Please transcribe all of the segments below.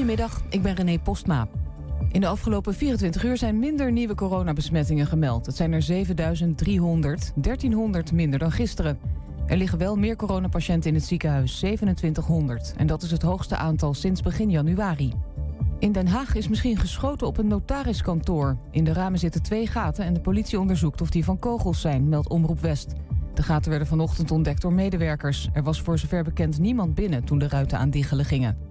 Goedemiddag, ik ben René Postma. In de afgelopen 24 uur zijn minder nieuwe coronabesmettingen gemeld. Het zijn er 7300, 1300 minder dan gisteren. Er liggen wel meer coronapatiënten in het ziekenhuis, 2700. En dat is het hoogste aantal sinds begin januari. In Den Haag is misschien geschoten op een notariskantoor. In de ramen zitten twee gaten en de politie onderzoekt of die van kogels zijn, meldt Omroep West. De gaten werden vanochtend ontdekt door medewerkers. Er was voor zover bekend niemand binnen toen de ruiten aan diggelen gingen.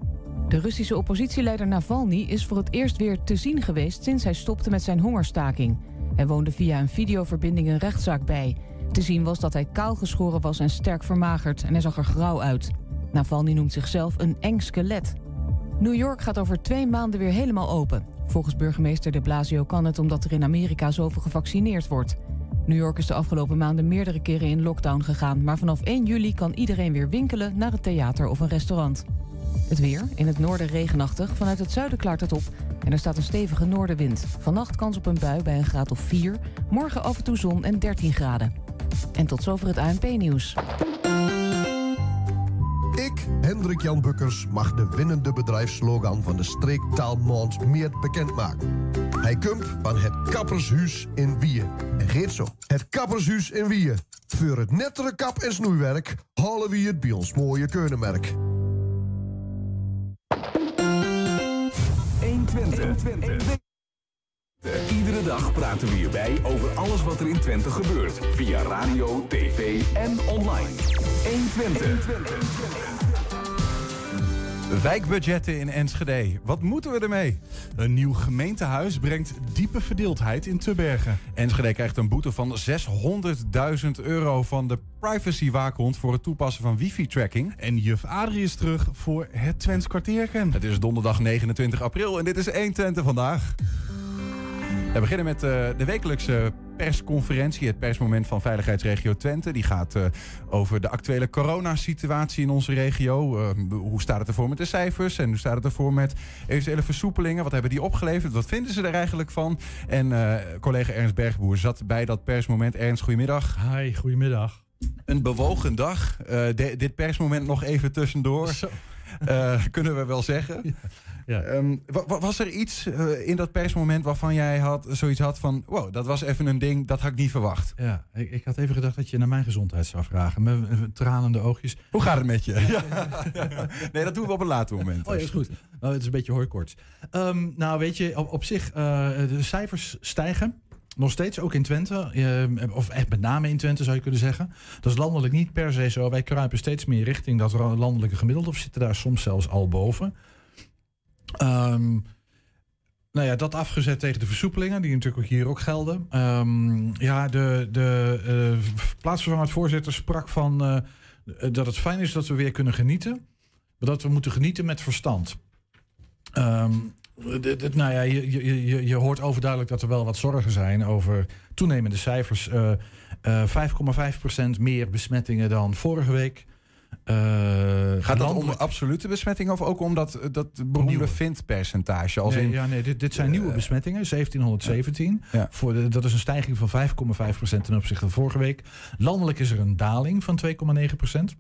De Russische oppositieleider Navalny is voor het eerst weer te zien geweest sinds hij stopte met zijn hongerstaking. Hij woonde via een videoverbinding een rechtszaak bij. Te zien was dat hij kaal geschoren was en sterk vermagerd en hij zag er grauw uit. Navalny noemt zichzelf een eng skelet. New York gaat over twee maanden weer helemaal open. Volgens burgemeester de Blasio kan het omdat er in Amerika zoveel gevaccineerd wordt. New York is de afgelopen maanden meerdere keren in lockdown gegaan, maar vanaf 1 juli kan iedereen weer winkelen naar het theater of een restaurant. Het weer, in het noorden regenachtig, vanuit het zuiden klaart het op en er staat een stevige noordenwind. Vannacht kans op een bui bij een graad of 4, morgen af en toe zon en 13 graden. En tot zover het ANP-nieuws. Ik, Hendrik Jan Bukkers, mag de winnende bedrijfslogan van de streektaalmaand meer bekendmaken. Hij komt van het Kappershuis in Wieën. En geet zo. Het Kappershuis in Wieën. Voor het nettere kap- en snoeiwerk halen we het bij ons mooie keunenmerk. 120. Iedere dag praten we hierbij over alles wat er in Twente gebeurt. Via radio, tv en online. 120. Wijkbudgetten in Enschede. Wat moeten we ermee? Een nieuw gemeentehuis brengt diepe verdeeldheid in Tubbergen. Enschede krijgt een boete van 600.000 euro van de privacywaakhond voor het toepassen van wifi-tracking. En juf Adrie is terug voor het Twents kwartierken. Het is donderdag 29 april en dit is 120 vandaag. We beginnen met uh, de wekelijkse persconferentie, het persmoment van Veiligheidsregio Twente. Die gaat uh, over de actuele coronasituatie in onze regio. Uh, hoe staat het ervoor met de cijfers en hoe staat het ervoor met eventuele versoepelingen? Wat hebben die opgeleverd? Wat vinden ze er eigenlijk van? En collega Ernst Bergboer zat bij dat persmoment. Ernst, goedemiddag. Hi, goedemiddag. Een bewogen dag. De, dit persmoment nog even tussendoor. kunnen we wel zeggen. Ja. Ja. Ehm, was er iets uh, in dat persmoment waarvan jij had, zoiets had van... wow, dat was even een ding, dat had ik niet verwacht? Ja, ik, ik had even gedacht dat je naar mijn gezondheid zou vragen. Met tranende oogjes. Hoe gaat het met je? Ja. nee, dat doen we op een later moment. Oh ja, is goed. Nou, het is een beetje hooikoorts. Um, nou, weet je, op, op zich, uh, de cijfers stijgen. Nog steeds, ook in Twente. Uh, of echt met name in Twente zou je kunnen zeggen. Dat is landelijk niet per se zo. Wij kruipen steeds meer richting dat landelijke gemiddelde. Of zitten daar soms zelfs al boven. Um, nou ja, dat afgezet tegen de versoepelingen, die natuurlijk ook hier ook gelden. Um, ja, de, de uh, plaatsvervangend voorzitter sprak van uh, dat het fijn is dat we weer kunnen genieten. Maar dat we moeten genieten met verstand. Dit, nou ja, je, je, je hoort overduidelijk dat er wel wat zorgen zijn over toenemende cijfers. Uh, uh, 5,5% meer besmettingen dan vorige week. Uh, Gaat dat om absolute besmettingen of ook om dat, dat beroemde vindpercentage? Als nee, in, ja, nee, dit, dit zijn uh, nieuwe besmettingen, 1717. Ja. Voor de, dat is een stijging van 5,5% ten opzichte van vorige week. Landelijk is er een daling van 2,9%.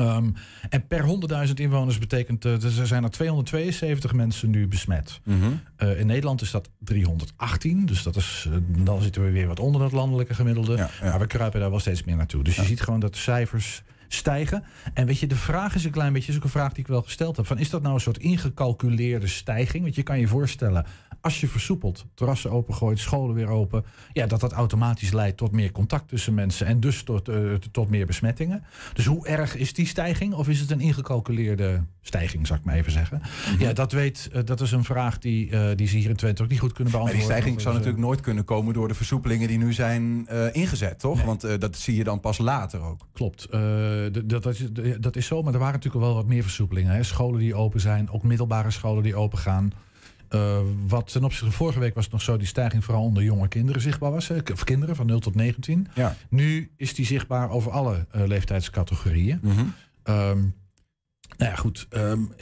Um, en per 100.000 inwoners betekent uh, er zijn er 272 mensen nu besmet. Mm -hmm. uh, in Nederland is dat 318, dus dat is, uh, dan zitten we weer wat onder dat landelijke gemiddelde. Ja, ja. Maar we kruipen daar wel steeds meer naartoe. Dus je ziet gewoon dat de cijfers stijgen. En weet je, de vraag is een klein beetje, is ook een vraag die ik wel gesteld heb. Van, is dat nou een soort ingecalculeerde stijging? Want je kan je voorstellen, als je versoepelt, terrassen opengooit, scholen weer open, ja, dat dat automatisch leidt tot meer contact tussen mensen en dus tot, uh, tot meer besmettingen. Dus hoe erg is die stijging? Of is het een ingecalculeerde stijging, zou ik maar even zeggen? -hmm. Ja, dat weet, uh, dat is een vraag die, uh, die ze hier in Twente ook niet goed kunnen beantwoorden. Maar die stijging zou natuurlijk nooit kunnen komen door de versoepelingen die nu zijn ingezet, toch? Nee. Want dat zie je dan pas later ook. Klopt. dat, dat, is, dat is zo, maar er waren natuurlijk wel wat meer versoepelingen. Hè? Scholen die open zijn, ook middelbare scholen die open gaan. Uh, wat ten opzichte van vorige week was het nog zo die stijging vooral onder jonge kinderen zichtbaar was. Hè, of kinderen van 0 tot 19. Ja. Nu is die zichtbaar over alle uh, leeftijdscategorieën. Mm -hmm. um, nou ja, goed. Um,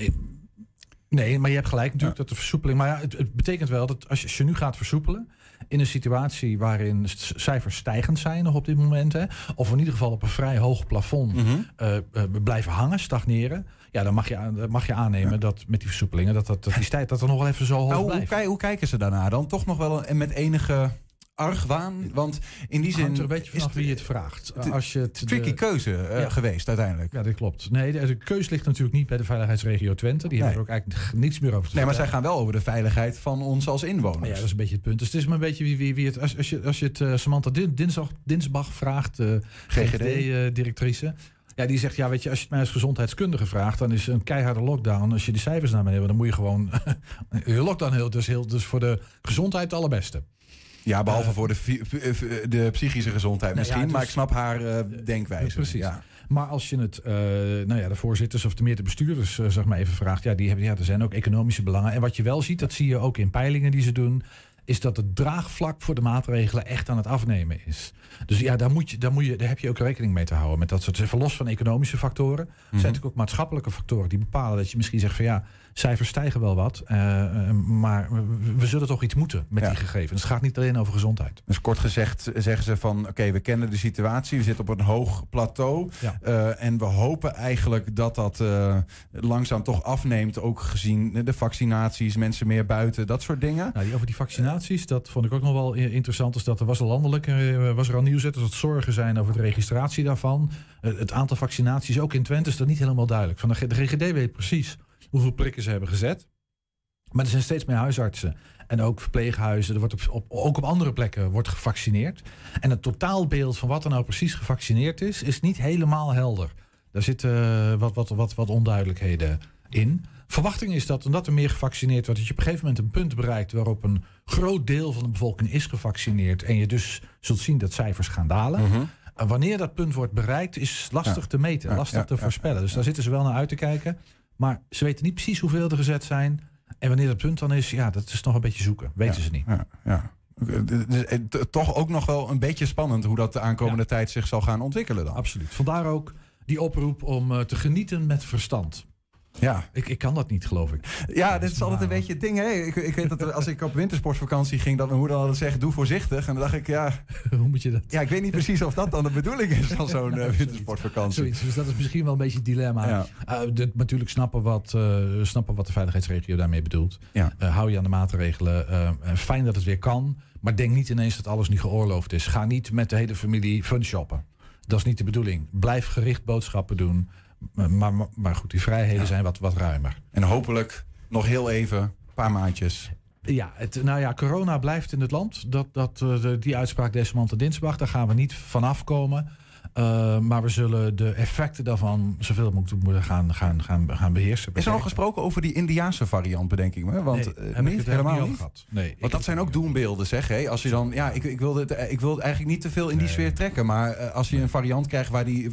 nee, maar je hebt gelijk natuurlijk ja. dat de versoepeling. Maar ja, het, het, betekent wel dat als je, als je nu gaat versoepelen in een situatie waarin cijfers stijgend zijn nog op dit moment, hè, of in ieder geval op een vrij hoog plafond mm -hmm. uh, uh, blijven hangen, stagneren, Ja, dan mag je, mag je aannemen dat met die versoepelingen... dat, dat, dat die tijd dat er nog wel even zo hoog Nou, blijft. hoe, hoe kijken ze daarna dan? Toch nog wel een, met enige argwaan? Want in die zin er een beetje is vanaf wie je het vraagt. Als je het, tricky de- keuze eh, Ja. geweest uiteindelijk. Ja, dat klopt. Nee, de, de keus ligt natuurlijk niet bij de veiligheidsregio Twente. Die hebben er ook eigenlijk niets meer over te Nee, maar zij gaan wel over de veiligheid van ons als inwoners. Ja, dat is een beetje het punt. Dus het is maar een beetje wie, wie, wie het... Als, als je, als je het eh, Samantha Din- Dinsdag, Dinsbach vraagt, eh GGD-directrice... ja, die zegt, ja, weet je, als je het mij als gezondheidskundige vraagt... dan is een keiharde lockdown. Als je die cijfers naar beneden dan moet je gewoon... je lockdown heel, dus, heel, dus voor de gezondheid het allerbeste. Ja, behalve Eh, voor de, de psychische gezondheid Nou ja, misschien. dus- maar ik snap haar eh, denkwijze. precies. Ja. Maar als je het, eh, nou ja, de voorzitters of de meer de bestuurders, eh, zeg maar even vraagt, ja, die hebben, ja, er zijn ook economische belangen. En wat je wel ziet, dat zie je ook in peilingen die ze doen, is dat het draagvlak voor de maatregelen echt aan het afnemen is. Dus ja, daar, moet je, daar, moet je, daar heb je ook rekening mee te houden. Met dat soort, even los van economische factoren. Zijn natuurlijk ook maatschappelijke factoren die bepalen dat je misschien zegt van ja, cijfers stijgen wel wat, eh, eh, maar we, we zullen toch iets moeten met Ja. die gegevens. Het gaat niet alleen over gezondheid. Dus kort gezegd zeggen ze van... oké, we kennen de situatie, we zitten op een hoog plateau... Ja. eh, en we hopen eigenlijk dat dat langzaam toch afneemt... ook gezien de vaccinaties, mensen meer buiten, dat soort dingen. Nou, die over die vaccinaties, dat vond ik ook nog wel interessant. Dus dat er was landelijk, was er al nieuws, dat er zorgen zijn over de registratie daarvan. Het aantal vaccinaties, ook in Twente, is dat niet helemaal duidelijk. Van de GGD weet precies hoeveel prikken ze hebben gezet. Maar er zijn steeds meer huisartsen en ook verpleeghuizen. Er wordt op, op, ook op andere plekken wordt gevaccineerd. En het totaalbeeld van wat er nou precies gevaccineerd is, is niet helemaal helder. Daar zitten eh, wat, wat, wat, wat onduidelijkheden in. Verwachting is dat omdat er meer gevaccineerd wordt, dat je op een gegeven moment een punt bereikt waarop een groot deel van de bevolking is gevaccineerd. En je dus zult zien dat cijfers gaan dalen. En wanneer dat punt wordt bereikt, is lastig Ja. te meten, lastig ja, te voorspellen. Dus daar zitten ze wel naar uit te kijken. Maar ze weten niet precies hoeveel er gezet zijn. En wanneer dat punt dan is, ja, dat is nog een beetje zoeken. Weten ze niet. Ja, ja. Dus, eh, Toch ook nog wel een beetje spannend... hoe dat de aankomende tijd zich zal gaan ontwikkelen dan. Absoluut. Vandaar ook die oproep om eh, te genieten met verstand. Ja, Ik, ik kan dat niet, geloof ik. Ja, dit is altijd een beetje het ding. Hè? Ik, ik weet dat als ik op wintersportvakantie ging, dat mijn moeder altijd zegt: doe voorzichtig. En dan dacht ik, ja, Hoe moet je dat? ja, ik weet niet precies of dat dan de bedoeling is van zo'n eh, wintersportvakantie. Zoiets. Dus dat is misschien wel een beetje het dilemma. Ja. Eh, dit- natuurlijk snappen wat, eh, snappen wat de veiligheidsregio daarmee bedoelt. Ja. Hou je aan de maatregelen. Fijn dat het weer kan. Maar denk niet ineens dat alles nu geoorloofd is. Ga niet met de hele familie fun shoppen. Dat is niet de bedoeling. Blijf gericht boodschappen doen. Maar, maar, maar goed, die vrijheden zijn wat, wat ruimer. En hopelijk nog heel even, een paar maandjes. Ja, het, nou ja, corona blijft in het land. Dat, dat, eh, die uitspraak Desmond Dinsbach, daar gaan we niet vanaf komen. Eh, maar we zullen de effecten daarvan zoveel mogelijk moeten gaan, gaan, gaan, gaan beheersen. Is er nog gesproken over die Indiaanse variant, bedenk ik me? Want Nee, eh, niet, het helemaal niet. gehad. Nee, Want dat zijn ook doembeelden, zeg. Hè? Als je dan, ja, ik, ik, wilde het, eh, ik wilde eigenlijk niet te veel in die sfeer trekken. Maar als je een variant krijgt waar die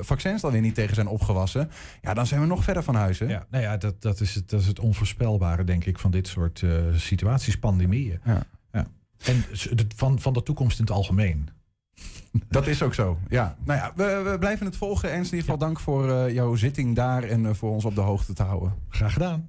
vaccins dan weer niet tegen zijn opgewassen. Ja, dan zijn we nog verder van huis. Hè? Ja, nou ja, dat, dat, is het, dat is het onvoorspelbare, denk ik, van dit soort situaties, pandemieën. Ja. Ja. En van, van de toekomst in het algemeen. Dat is ook zo. Ja. Nou ja, we, we blijven het volgen. Ernst, in ieder geval dank voor eh, jouw zitting daar en eh, voor ons op de hoogte te houden. Graag gedaan.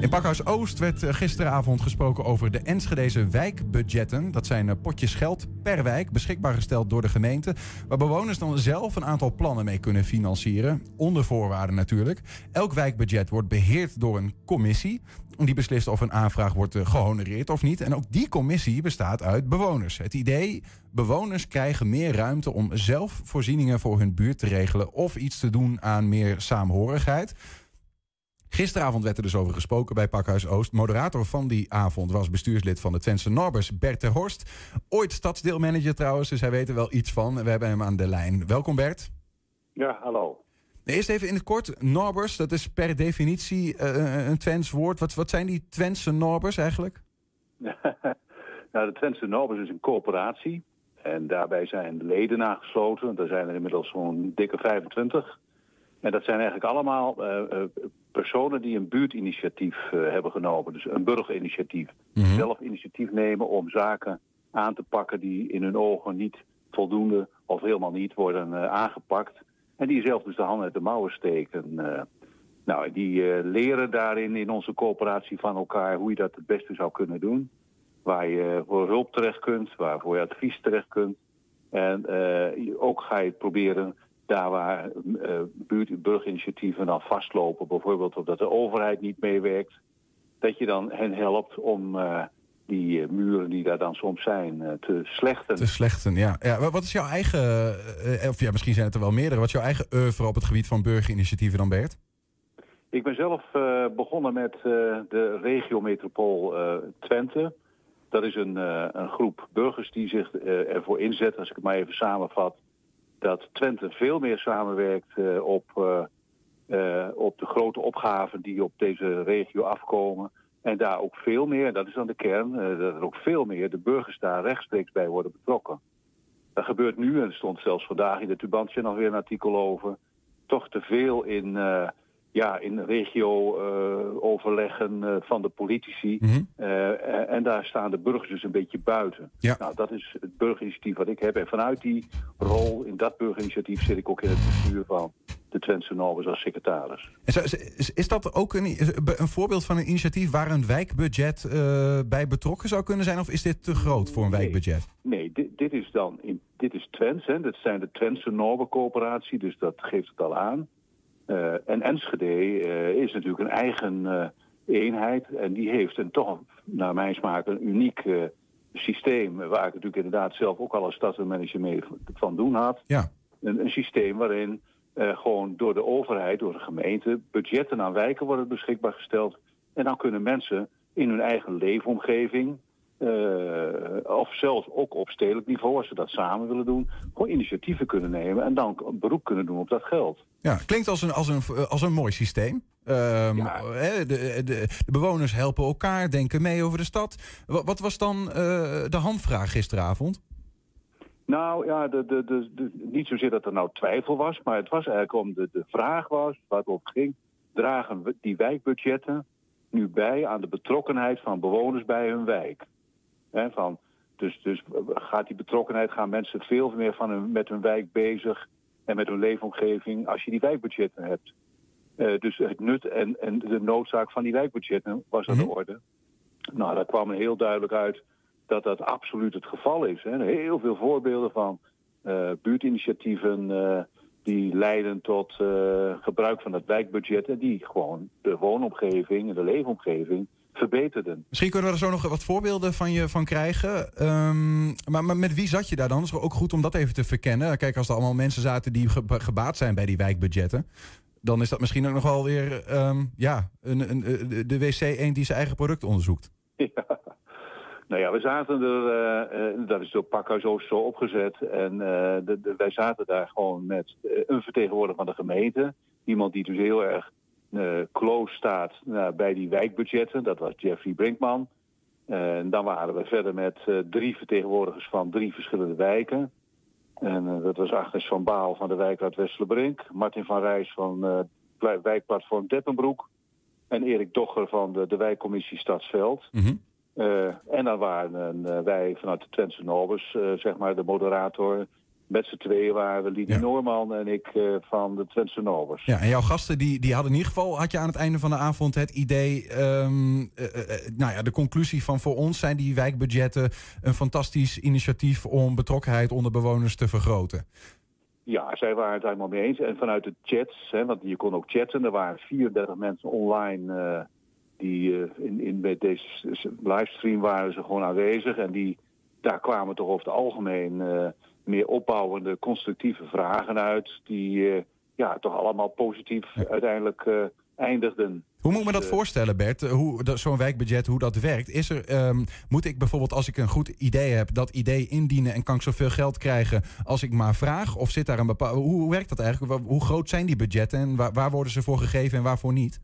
In Pakhuis Oost werd eh, gisteravond gesproken over de Enschedeze wijkbudgetten. Dat zijn eh, potjes geld per wijk, beschikbaar gesteld door de gemeente. Waar bewoners dan zelf een aantal plannen mee kunnen financieren. Onder voorwaarden natuurlijk. Elk wijkbudget wordt beheerd door een commissie. Die beslist of een aanvraag wordt eh, gehonoreerd of niet. En ook die commissie bestaat uit bewoners. Het idee, bewoners krijgen meer ruimte om zelf voorzieningen voor hun buurt te regelen... of iets te doen aan meer saamhorigheid. Gisteravond werd er dus over gesproken bij Pakhuis Oost. Moderator van die avond was bestuurslid van de Twentse Norbers, Bert ter Horst. Ooit stadsdeelmanager trouwens, dus hij weet er wel iets van. We hebben hem aan de lijn. Welkom Bert. Ja, hallo. Eerst even in het kort. Norbers, dat is per definitie eh, een Twents woord. Wat, wat zijn die Twentse Norbers eigenlijk? nou, de Twentse Nobels is een coöperatie. En daarbij zijn leden aangesloten. Er zijn er inmiddels zo'n dikke 25. En dat zijn eigenlijk allemaal eh, eh, personen die een buurtinitiatief eh, hebben genomen. Dus een burgerinitiatief. Zelf initiatief nemen om zaken aan te pakken die in hun ogen niet voldoende of helemaal niet worden eh, aangepakt. En die zelf dus de handen uit de mouwen steken. eh. nou, die leren daarin in onze coöperatie van elkaar hoe je dat het beste zou kunnen doen. Waar je voor hulp terecht kunt, waarvoor je advies terecht kunt. En ook ga je proberen daar waar uh, dan vastlopen, bijvoorbeeld omdat de overheid niet meewerkt, dat je dan hen helpt om uh, die uh, muren die daar dan soms zijn te slechten. Te slechten, ja. ja. Wat is jouw eigen, of ja, misschien zijn het er wel meerdere, wat is jouw eigen oeuvre op het gebied van burgerinitiatieven dan, Bert? Ik ben zelf begonnen met de regiometropool Twente. Dat is een, een groep burgers die zich ervoor inzet, als ik het maar even samenvat, dat Twente veel meer samenwerkt uh, op, uh, uh, op de grote opgaven die op deze regio afkomen. En daar ook veel meer, dat is dan de kern, dat er ook veel meer de burgers daar rechtstreeks bij worden betrokken. Dat gebeurt nu, en er stond zelfs vandaag in de Tubantje nog weer een artikel over, toch te veel in ja, in regio-overleggen uh, uh, van de politici. Mhm. uh, en daar staan de burgers dus een beetje buiten. Ja. Nou, dat is het burgerinitiatief wat ik heb. En vanuit die rol in dat burgerinitiatief zit ik ook in het bestuur van de Twentse Novus als secretaris. Is, is dat ook een, een, voorbeeld van een initiatief waar een wijkbudget bij betrokken zou kunnen zijn? Of is dit te groot voor een nee, wijkbudget? Nee, dit, dit is dan in, dit is Twents. Hè. Dat zijn de Twentse Norbencoöperatie, dus dat geeft het al aan. Uh, en Enschede uh, is natuurlijk een eigen uh, eenheid. En die heeft een toch, naar mijn smaak, een uniek systeem. Waar ik natuurlijk inderdaad zelf ook al als stadsmanager mee van doen had. Ja. Een, een systeem waarin gewoon door de overheid, door de gemeente, budgetten aan wijken worden beschikbaar gesteld. En dan kunnen mensen in hun eigen leefomgeving, of zelfs ook op stedelijk niveau, als ze dat samen willen doen, gewoon initiatieven kunnen nemen en dan een beroep kunnen doen op dat geld. Ja, klinkt als een, als een, als een mooi systeem. Um, Ja. hè, de, de, de bewoners helpen elkaar, denken mee over de stad. Wat, wat was dan uh, de handvraag gisteravond? Nou ja, de, de, de, de, niet zozeer dat er nou twijfel was, maar het was eigenlijk om de, de vraag was, waar het op ging, dragen die wijkbudgetten nu bij aan de betrokkenheid van bewoners bij hun wijk? Van, dus, dus gaat die betrokkenheid, gaan mensen veel meer van hun, met hun wijk bezig en met hun leefomgeving als je die wijkbudgetten hebt. Uh, dus het nut en, en de noodzaak van die wijkbudgetten was aan de Mhm. orde. Nou, daar kwam heel duidelijk uit dat dat absoluut het geval is. Hè. Heel veel voorbeelden van uh, buurtinitiatieven uh, die leiden tot gebruik van het wijkbudget en die gewoon de woonomgeving en de leefomgeving verbeterden. Misschien kunnen we er zo nog wat voorbeelden van je van krijgen. Um, maar, maar, met wie zat je daar dan? Het is ook goed om dat even te verkennen. Kijk, als er allemaal mensen zaten die ge gebaat zijn bij die wijkbudgetten... dan is dat misschien ook nog wel weer um, ja, een, een, de wc eend die zijn eigen product onderzoekt. Ja. Nou ja, we zaten er, uh, uh, dat is door Pakhuis Oost zo opgezet. En uh, de, de, wij zaten daar gewoon met een vertegenwoordiger van de gemeente. Iemand die dus heel erg uh, close staat uh, bij die wijkbudgetten. Dat was Jeffrey Brinkman. Uh, en dan waren we verder met drie vertegenwoordigers van drie verschillende wijken. En dat was Agnes van Baal van de wijkraad Westelenbrink. Martin van Rijs van wijkplatform Deppenbroek. En Erik Dogger van de, de wijkcommissie Stadsveld. Mm -hmm. en dan waren wij vanuit de Twentse Nobels, zeg maar de moderator met z'n tweeën waren we Lidie ja. Noorman en ik uh, van de Twentse Novers. Ja, en jouw gasten die, die hadden in ieder geval, had je aan het einde van de avond het idee, um, uh, uh, nou ja, de conclusie van voor ons zijn die wijkbudgetten een fantastisch initiatief om betrokkenheid onder bewoners te vergroten. Ja, zij waren het helemaal mee eens. En vanuit de chats, hè, want je kon ook chatten, er waren 34 mensen online die in, in bij deze livestream waren ze gewoon aanwezig. En die, daar kwamen toch over het algemeen meer opbouwende, constructieve vragen uit... die uh, ja, toch allemaal positief uiteindelijk uh, eindigden. Hoe moet ik me dat voorstellen, Bert? Hoe zo'n wijkbudget, hoe dat werkt? Is er, um, moet ik bijvoorbeeld, als ik een goed idee heb, dat idee indienen en kan ik zoveel geld krijgen als ik maar vraag? Of zit daar een bepaalde. Hoe, hoe werkt dat eigenlijk? Hoe groot zijn die budgetten en waar, waar worden ze voor gegeven en waarvoor niet?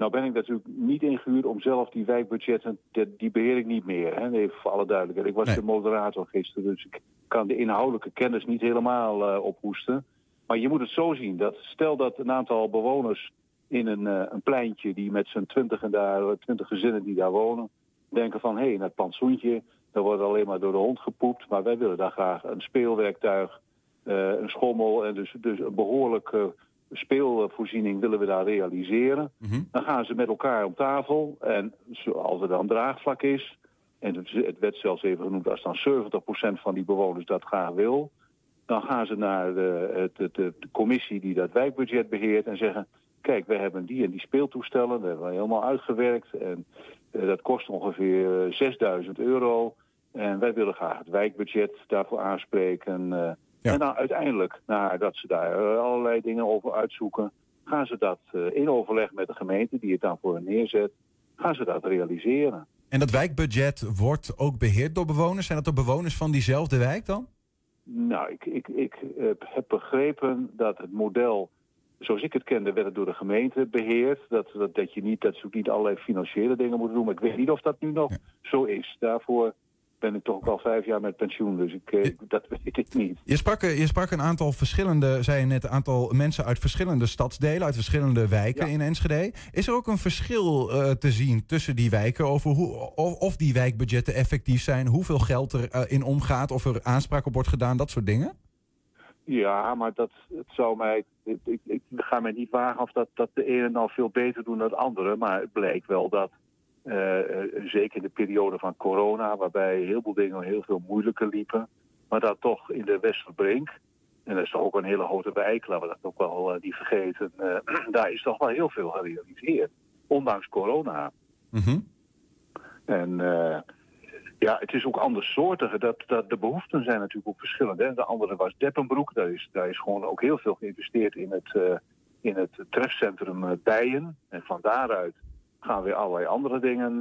Nou ben ik natuurlijk niet ingehuurd om zelf die wijkbudgetten, die, beheer ik niet meer. Hè? Even voor alle duidelijkheid. Ik was nee. de moderator gisteren, dus ik kan de inhoudelijke kennis niet helemaal uh, ophoesten. Maar je moet het zo zien, dat stel dat een aantal bewoners in een, uh, een pleintje die met z'n twintig en daar, twintig gezinnen die daar wonen, denken van hé, hey, dat plantsoentje, daar wordt alleen maar door de hond gepoept, maar wij willen daar graag een speelwerktuig, uh, een schommel en dus, dus een behoorlijke speelvoorziening willen we daar realiseren. Mm -hmm. Dan gaan ze met elkaar om tafel en als er dan draagvlak is, en het werd zelfs even genoemd als dan 70% van die bewoners dat graag wil, Dan gaan ze naar de, de, de, de commissie die dat wijkbudget beheert en zeggen... kijk, we hebben die en die speeltoestellen, dat hebben we helemaal uitgewerkt. En uh, dat kost ongeveer 6000 euro. En wij willen graag het wijkbudget daarvoor aanspreken. Uh, ja. En dan uiteindelijk, nadat ze daar allerlei dingen over uitzoeken... gaan ze dat uh, in overleg met de gemeente die het dan voor hen neerzet... gaan ze dat realiseren. En dat wijkbudget wordt ook beheerd door bewoners? Zijn dat de bewoners van diezelfde wijk dan? Nou, ik, ik, ik heb begrepen dat het model, zoals ik het kende, werd het door de gemeente beheerd. Dat, dat, dat je niet, dat ze ook niet allerlei financiële dingen moeten doen. Maar ik weet niet of dat nu nog ja. zo is. Daarvoor ben ik toch ook al vijf jaar met pensioen, dus ik, eh, dat weet ik niet. Je sprak, je sprak een aantal verschillende, zei je net, een aantal mensen uit verschillende stadsdelen, uit verschillende wijken ja. in Enschede. Is er ook een verschil uh, te zien tussen die wijken over hoe, of, of, die wijkbudgetten effectief zijn, hoeveel geld er uh, in omgaat, of er aanspraak op wordt gedaan, dat soort dingen? Ja, maar dat het zou mij. Ik, ik, ik ga mij niet wagen of dat, dat de ene nou veel beter doen dan de andere. Maar het bleek wel dat zeker in de periode van corona, waarbij heel veel dingen heel veel moeilijker liepen. Maar dat toch in de Westerbrink, en dat is toch ook een hele grote wijk, laten we dat ook wel uh, niet vergeten, uh, daar is toch wel heel veel gerealiseerd. Ondanks corona. Mm -hmm. En ja, het is ook andersoortig. Dat, dat, de behoeften zijn natuurlijk ook verschillend. Hè. De andere was Deppenbroek. Daar is, daar is gewoon ook heel veel geïnvesteerd in het, in het trefcentrum Bijen. En van daaruit gaan weer allerlei andere dingen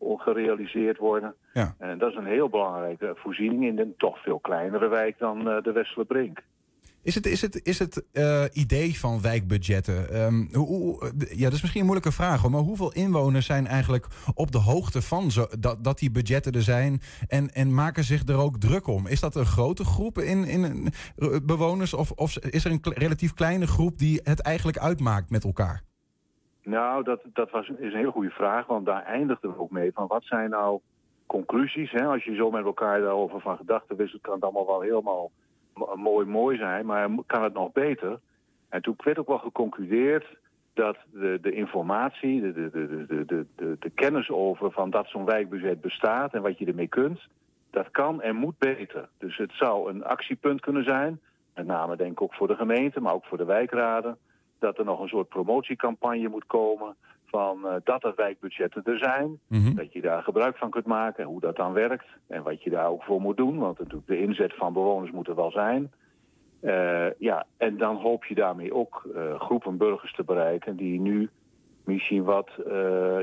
uh, gerealiseerd worden. Ja. En dat is een heel belangrijke voorziening in een toch veel kleinere wijk dan uh, de Westerbrink. Is het, is het, is het uh, idee van wijkbudgetten? Um, hoe, hoe, ja, dat is misschien een moeilijke vraag, maar hoeveel inwoners zijn eigenlijk op de hoogte van zo, dat, dat die budgetten er zijn en, en maken zich er ook druk om? Is dat een grote groep in, in bewoners of, of is er een relatief kleine groep die het eigenlijk uitmaakt met elkaar? Nou, dat, dat was, is een hele goede vraag, want daar eindigden we ook mee. Van wat zijn nou conclusies? Hè? Als je zo met elkaar daarover van gedachten wisselt, kan het allemaal wel helemaal mooi mooi zijn, maar kan het nog beter? En toen werd ook wel geconcludeerd dat de, de informatie, de, de, de, de, de, de kennis over van dat zo'n wijkbudget bestaat en wat je ermee kunt, dat kan en moet beter. Dus het zou een actiepunt kunnen zijn, met name denk ik ook voor de gemeente, maar ook voor de wijkraden dat er nog een soort promotiecampagne moet komen van uh, dat er wijkbudgetten er zijn. Mm -hmm. Dat je daar gebruik van kunt maken en hoe dat dan werkt. En wat je daar ook voor moet doen, want natuurlijk de inzet van bewoners moet er wel zijn. Uh, ja, en dan hoop je daarmee ook uh, groepen burgers te bereiken die nu misschien wat, uh,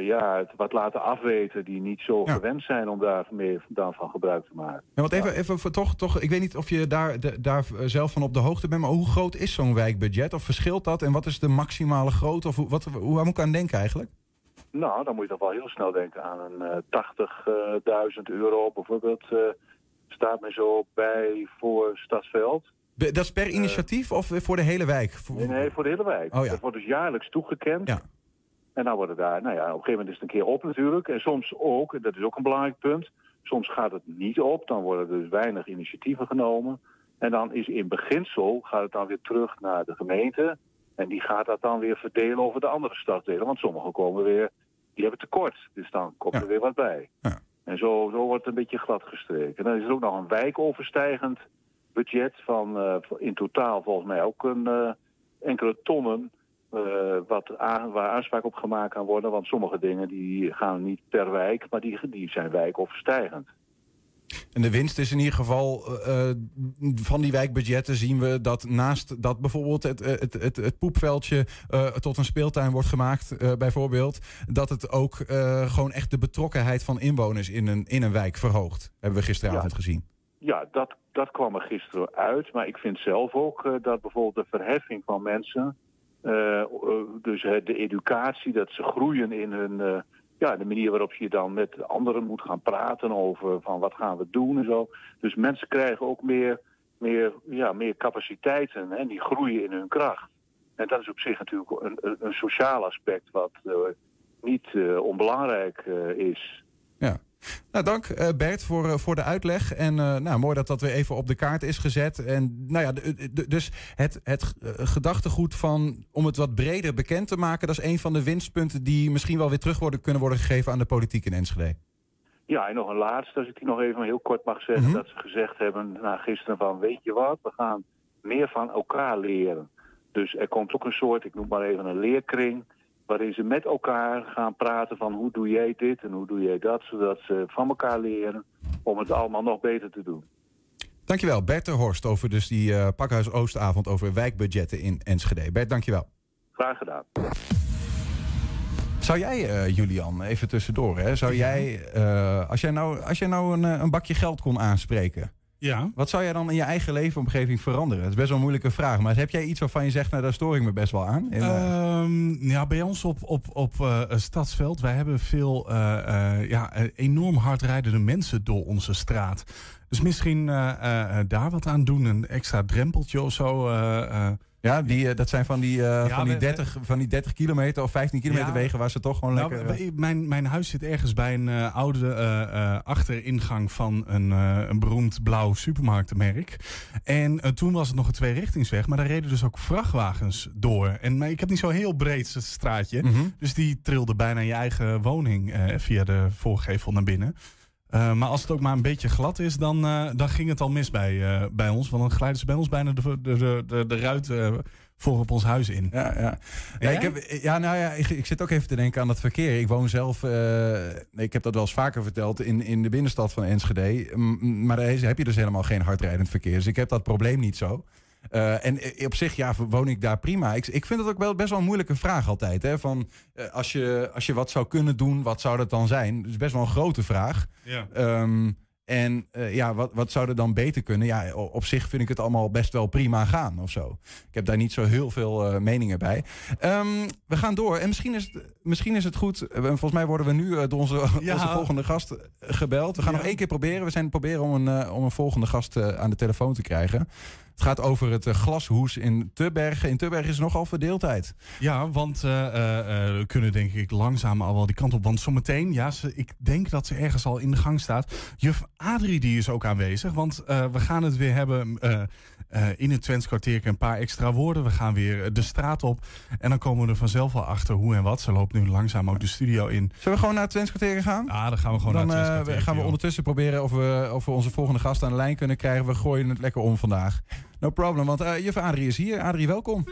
ja, het wat laten afweten die niet zo ja. gewend zijn om daar meer daarvan gebruik te maken. Ja, want even, even voor toch, toch, ik weet niet of je daar, de, daar zelf van op de hoogte bent, maar hoe groot is zo'n wijkbudget? Of verschilt dat? En wat is de maximale grootte? Of wat, hoe, moet ik aan denken eigenlijk? Nou, dan moet je toch wel heel snel denken aan een uh, 80.000 euro bijvoorbeeld. Uh, staat me zo bij voor Stadsveld. Dat is per initiatief of voor de hele wijk? Nee, nee, voor de hele wijk. Oh, ja. Dat wordt dus jaarlijks toegekend. Ja. En dan worden daar, nou ja, op een gegeven moment is het een keer op natuurlijk. En soms ook, dat is ook een belangrijk punt, soms gaat het niet op. Dan worden er dus weinig initiatieven genomen. En dan is in beginsel, gaat het dan weer terug naar de gemeente. En die gaat dat dan weer verdelen over de andere stadsdelen. Want sommigen komen weer, die hebben tekort. Dus dan komt Ja. er weer wat bij. Ja. En zo, zo wordt het een beetje glad gestreken. En dan is er ook nog een wijkoverstijgend budget van eh, in totaal volgens mij ook een eh, enkele tonnen uh, wat aan, waar aanspraak op gemaakt kan worden. Want sommige dingen die gaan niet per wijk, maar die, die zijn wijkoverstijgend. En de winst is in ieder geval uh, van die wijkbudgetten zien we dat naast dat bijvoorbeeld het, het, het, het poepveldje uh, tot een speeltuin wordt gemaakt, uh, bijvoorbeeld, dat het ook gewoon echt de betrokkenheid van inwoners in een, in een wijk verhoogt. Hebben we gisteravond Ja. gezien. Ja, dat, dat kwam er gisteren uit. Maar ik vind zelf ook eh, dat bijvoorbeeld de verheffing van mensen... eh, eh, dus eh, de educatie, dat ze groeien in hun... ja, de manier waarop je dan met anderen moet gaan praten over van wat gaan we doen en zo. Dus mensen krijgen ook meer, meer, ja, meer capaciteiten en die groeien in hun kracht. En dat is op zich natuurlijk een, een, sociaal aspect wat niet onbelangrijk is. Nou, dank eh, Bert voor, eh, voor de uitleg. En eh, nou, mooi dat dat weer even op de kaart is gezet. En nou ja, dus het, het gedachtegoed van om het wat breder bekend te maken, dat is een van de winstpunten die misschien wel weer terug worden, kunnen worden gegeven aan de politiek in Enschede. Ja, en nog een laatste, als ik die nog even heel kort mag zeggen. Mhm. Dat ze gezegd hebben na gisteren van, weet je wat, we gaan meer van elkaar leren. Dus er komt ook een soort, ik noem maar even een leerkring... waarin ze met elkaar gaan praten van hoe doe jij dit en hoe doe jij dat... zodat ze van elkaar leren om het allemaal nog beter te doen. Dankjewel, Bert ter Horst, over dus die eh, Pakhuis Oostavond over wijkbudgetten in Enschede. Bert, dankjewel. Graag gedaan. Zou jij, eh, Julian, even tussendoor, hè, zou jij, eh, als jij nou, als jij nou een, een bakje geld kon aanspreken, Ja. wat zou jij dan in je eigen leefomgeving veranderen? Dat is best wel een moeilijke vraag, maar heb jij iets waarvan je zegt, nou daar stoor ik me best wel aan? In, eh, Ehm, ja, bij ons op, op, op eh, Stadsveld, wij hebben veel eh, ja, enorm hard rijdende mensen door onze straat. Dus misschien daar wat aan doen, een extra drempeltje of zo. Ja, die, eh, dat zijn van die, eh, van, die we- 30, van die 30 kilometer of 15 kilometer Ja. wegen waar ze toch gewoon Nou, lekker... eh, mijn, mijn huis zit ergens bij een oude achteringang van een, een beroemd blauw supermarktenmerk. En toen was het nog een tweerichtingsweg, maar daar reden dus ook vrachtwagens door. En maar ik heb niet zo'n heel breed straatje, mhm. dus die trilde bijna je eigen woning via de voorgevel naar binnen. Eh, maar als het ook maar een beetje glad is, dan, eh, dan ging het al mis bij, eh, bij ons. Want dan glijden ze bij ons bijna de, de, de, de, ruit voor op ons huis in. Ja, ja. ja, ik, heb, ja, nou ja, ik, ik zit ook even te denken aan dat verkeer. Ik woon zelf, ik heb dat wel eens vaker verteld, in, in de binnenstad van Enschede. Maar daar heb je dus helemaal geen hardrijdend verkeer. Dus ik heb dat probleem niet zo. Eh, en eh, op zich, ja, woon ik daar prima. Ik, ik vind het ook wel best wel een moeilijke vraag altijd. Hè? Van, eh, als, je, als je wat zou kunnen doen, wat zou dat dan zijn? Dat is best wel een grote vraag. Ja. Ehm, en ja, wat, wat zou er dan beter kunnen? Ja, op zich vind ik het allemaal best wel prima gaan of zo. Ik heb daar niet zo heel veel meningen bij. Ehm, we gaan door. En misschien is het, misschien is het goed. volgens mij worden we nu door onze, Ja. onze volgende gast gebeld. We gaan Ja. nog één keer proberen. We zijn proberen om een, om een volgende gast aan de telefoon te krijgen. Het gaat over het eh, glashoes in Tubbergen. In Tubbergen is nogal verdeeldheid. Ja, want eh, eh, we kunnen denk ik langzaam al wel die kant op. Want zometeen, ja, ik denk dat ze ergens al in de gang staat. Juf Adrie die is ook aanwezig. Want we gaan het weer hebben eh, eh, in het Twents kwartier een paar extra woorden. We gaan weer eh, de straat op. En dan komen we er vanzelf wel achter hoe en wat. Ze loopt nu langzaam ook de studio in. Zullen we gewoon naar het Twenskwartier gaan? Ah, dan gaan we gewoon Dan naar het eh, Twents kwartier, gaan we joh. ondertussen proberen of we, of we onze volgende gast aan de lijn kunnen krijgen. We gooien het lekker om vandaag. No problem, want eh juf Adrie is hier. Adrie, welkom.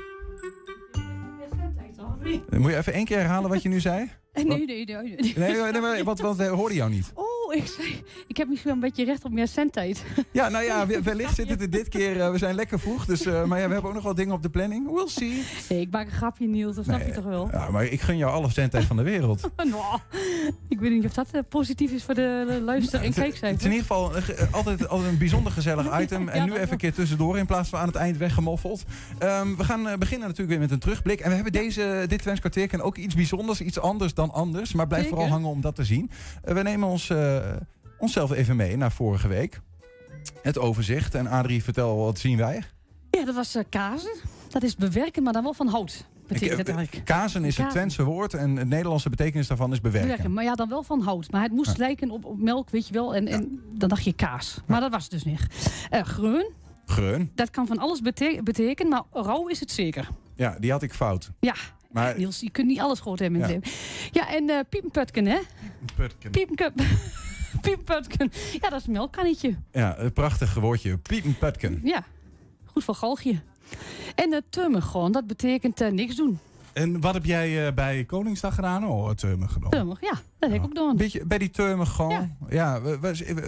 Eh, Moet je even één keer herhalen wat je nu zei? Nee, nee, nee. nee. Nee, nee, nee maar, want, want we hoorden jou niet. Oh, ik, zei, ik heb misschien wel een beetje recht op meer zendtijd. Ja, nou ja, we- wellicht zit het er dit keer. eh, we zijn lekker vroeg, dus, eh, maar ja, we hebben ook nog wel dingen op de planning. We'll see. Nee, ik maak een grapje, Niels, dat snap Nee, je toch wel? Ja, maar ik gun jou alle zendtijd van de wereld. Nou, ik weet niet of dat eh, positief is voor de luister- en Het, het is in ieder geval altijd, altijd een bijzonder gezellig item. En Ja, nu even een keer tussendoor in plaats van aan het eind weggemoffeld. Ehm, we gaan beginnen natuurlijk weer met een terugblik. En we hebben deze, dit Twents ook iets bijzonders, iets anders dan anders. Maar blijf Zeker. vooral hangen om dat te zien. We nemen ons, onszelf even mee naar vorige week. Het overzicht. En Adrie, vertel, wat zien wij? Ja, dat was eh, kazen. Dat is bewerken, maar dan wel van hout. Betekent het eh, eigenlijk. Kazen is het. Twentse woord en het Nederlandse betekenis daarvan is bewerken. Bewerken, maar ja, dan wel van hout. Maar het moest Ja. lijken op, op melk, weet je wel. En, en dan dacht je kaas. Maar dat was het dus niet. Eh groen, Greun. dat kan van alles bete- betekenen, maar rauw is het zeker. Ja, die had ik fout. Ja, Maar Niels, je kunt niet alles goed hebben in Ja. het leven. Ja, en eh piepenputken, hè? Putken. Piepencup. Piepenputken. Ja, dat is een melkkannetje. ja, een prachtig woordje. Piepenputken. Ja, goed voor galgje. En uh, turmegon, dat betekent eh, niks doen. En wat heb jij eh, bij Koningsdag gedaan? Oh, uh, genomen. Turmig, ja, dat heb ik ook gedaan. Beetje bij die teumig gewoon. Ja,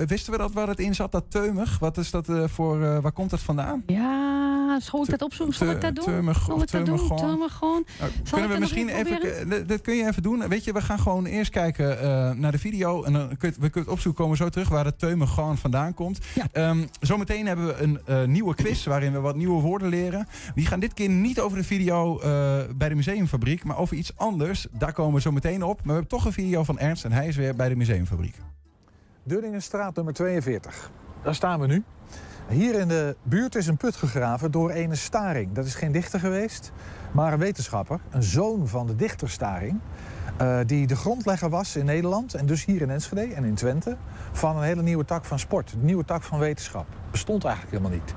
wisten we dat waar het in zat, dat teumig? Wat is dat eh, voor, eh, waar komt dat vandaan? Ja, zal ik dat opzoeken? Zal ik dat doen? Teumig, Zal ik dat doen? teumig gewoon. Turmegon. Nou, ik kunnen we misschien even, dat kun je even doen. Weet je, we gaan gewoon eerst kijken eh, naar de video. En dan kun je, we kunnen het opzoeken, komen we zo terug waar het teumig gewoon vandaan komt. Ja. Ehm, zometeen hebben we een nieuwe quiz waarin we wat nieuwe woorden leren. Die gaan dit keer niet over de video bij de museumfabriek, maar over iets anders. Daar komen we zo meteen op. Maar we hebben toch een video van Ernst en hij is weer bij de museumfabriek. Dullingenstraat nummer 42. Daar staan we nu. Hier in de buurt is een put gegraven door ene Staring. Dat is geen dichter geweest, maar een wetenschapper. Een zoon van de dichter Staring. eh, die de grondlegger was in Nederland en dus hier in Enschede en in Twente. Van een hele nieuwe tak van sport, een nieuwe tak van wetenschap. Bestond eigenlijk helemaal niet.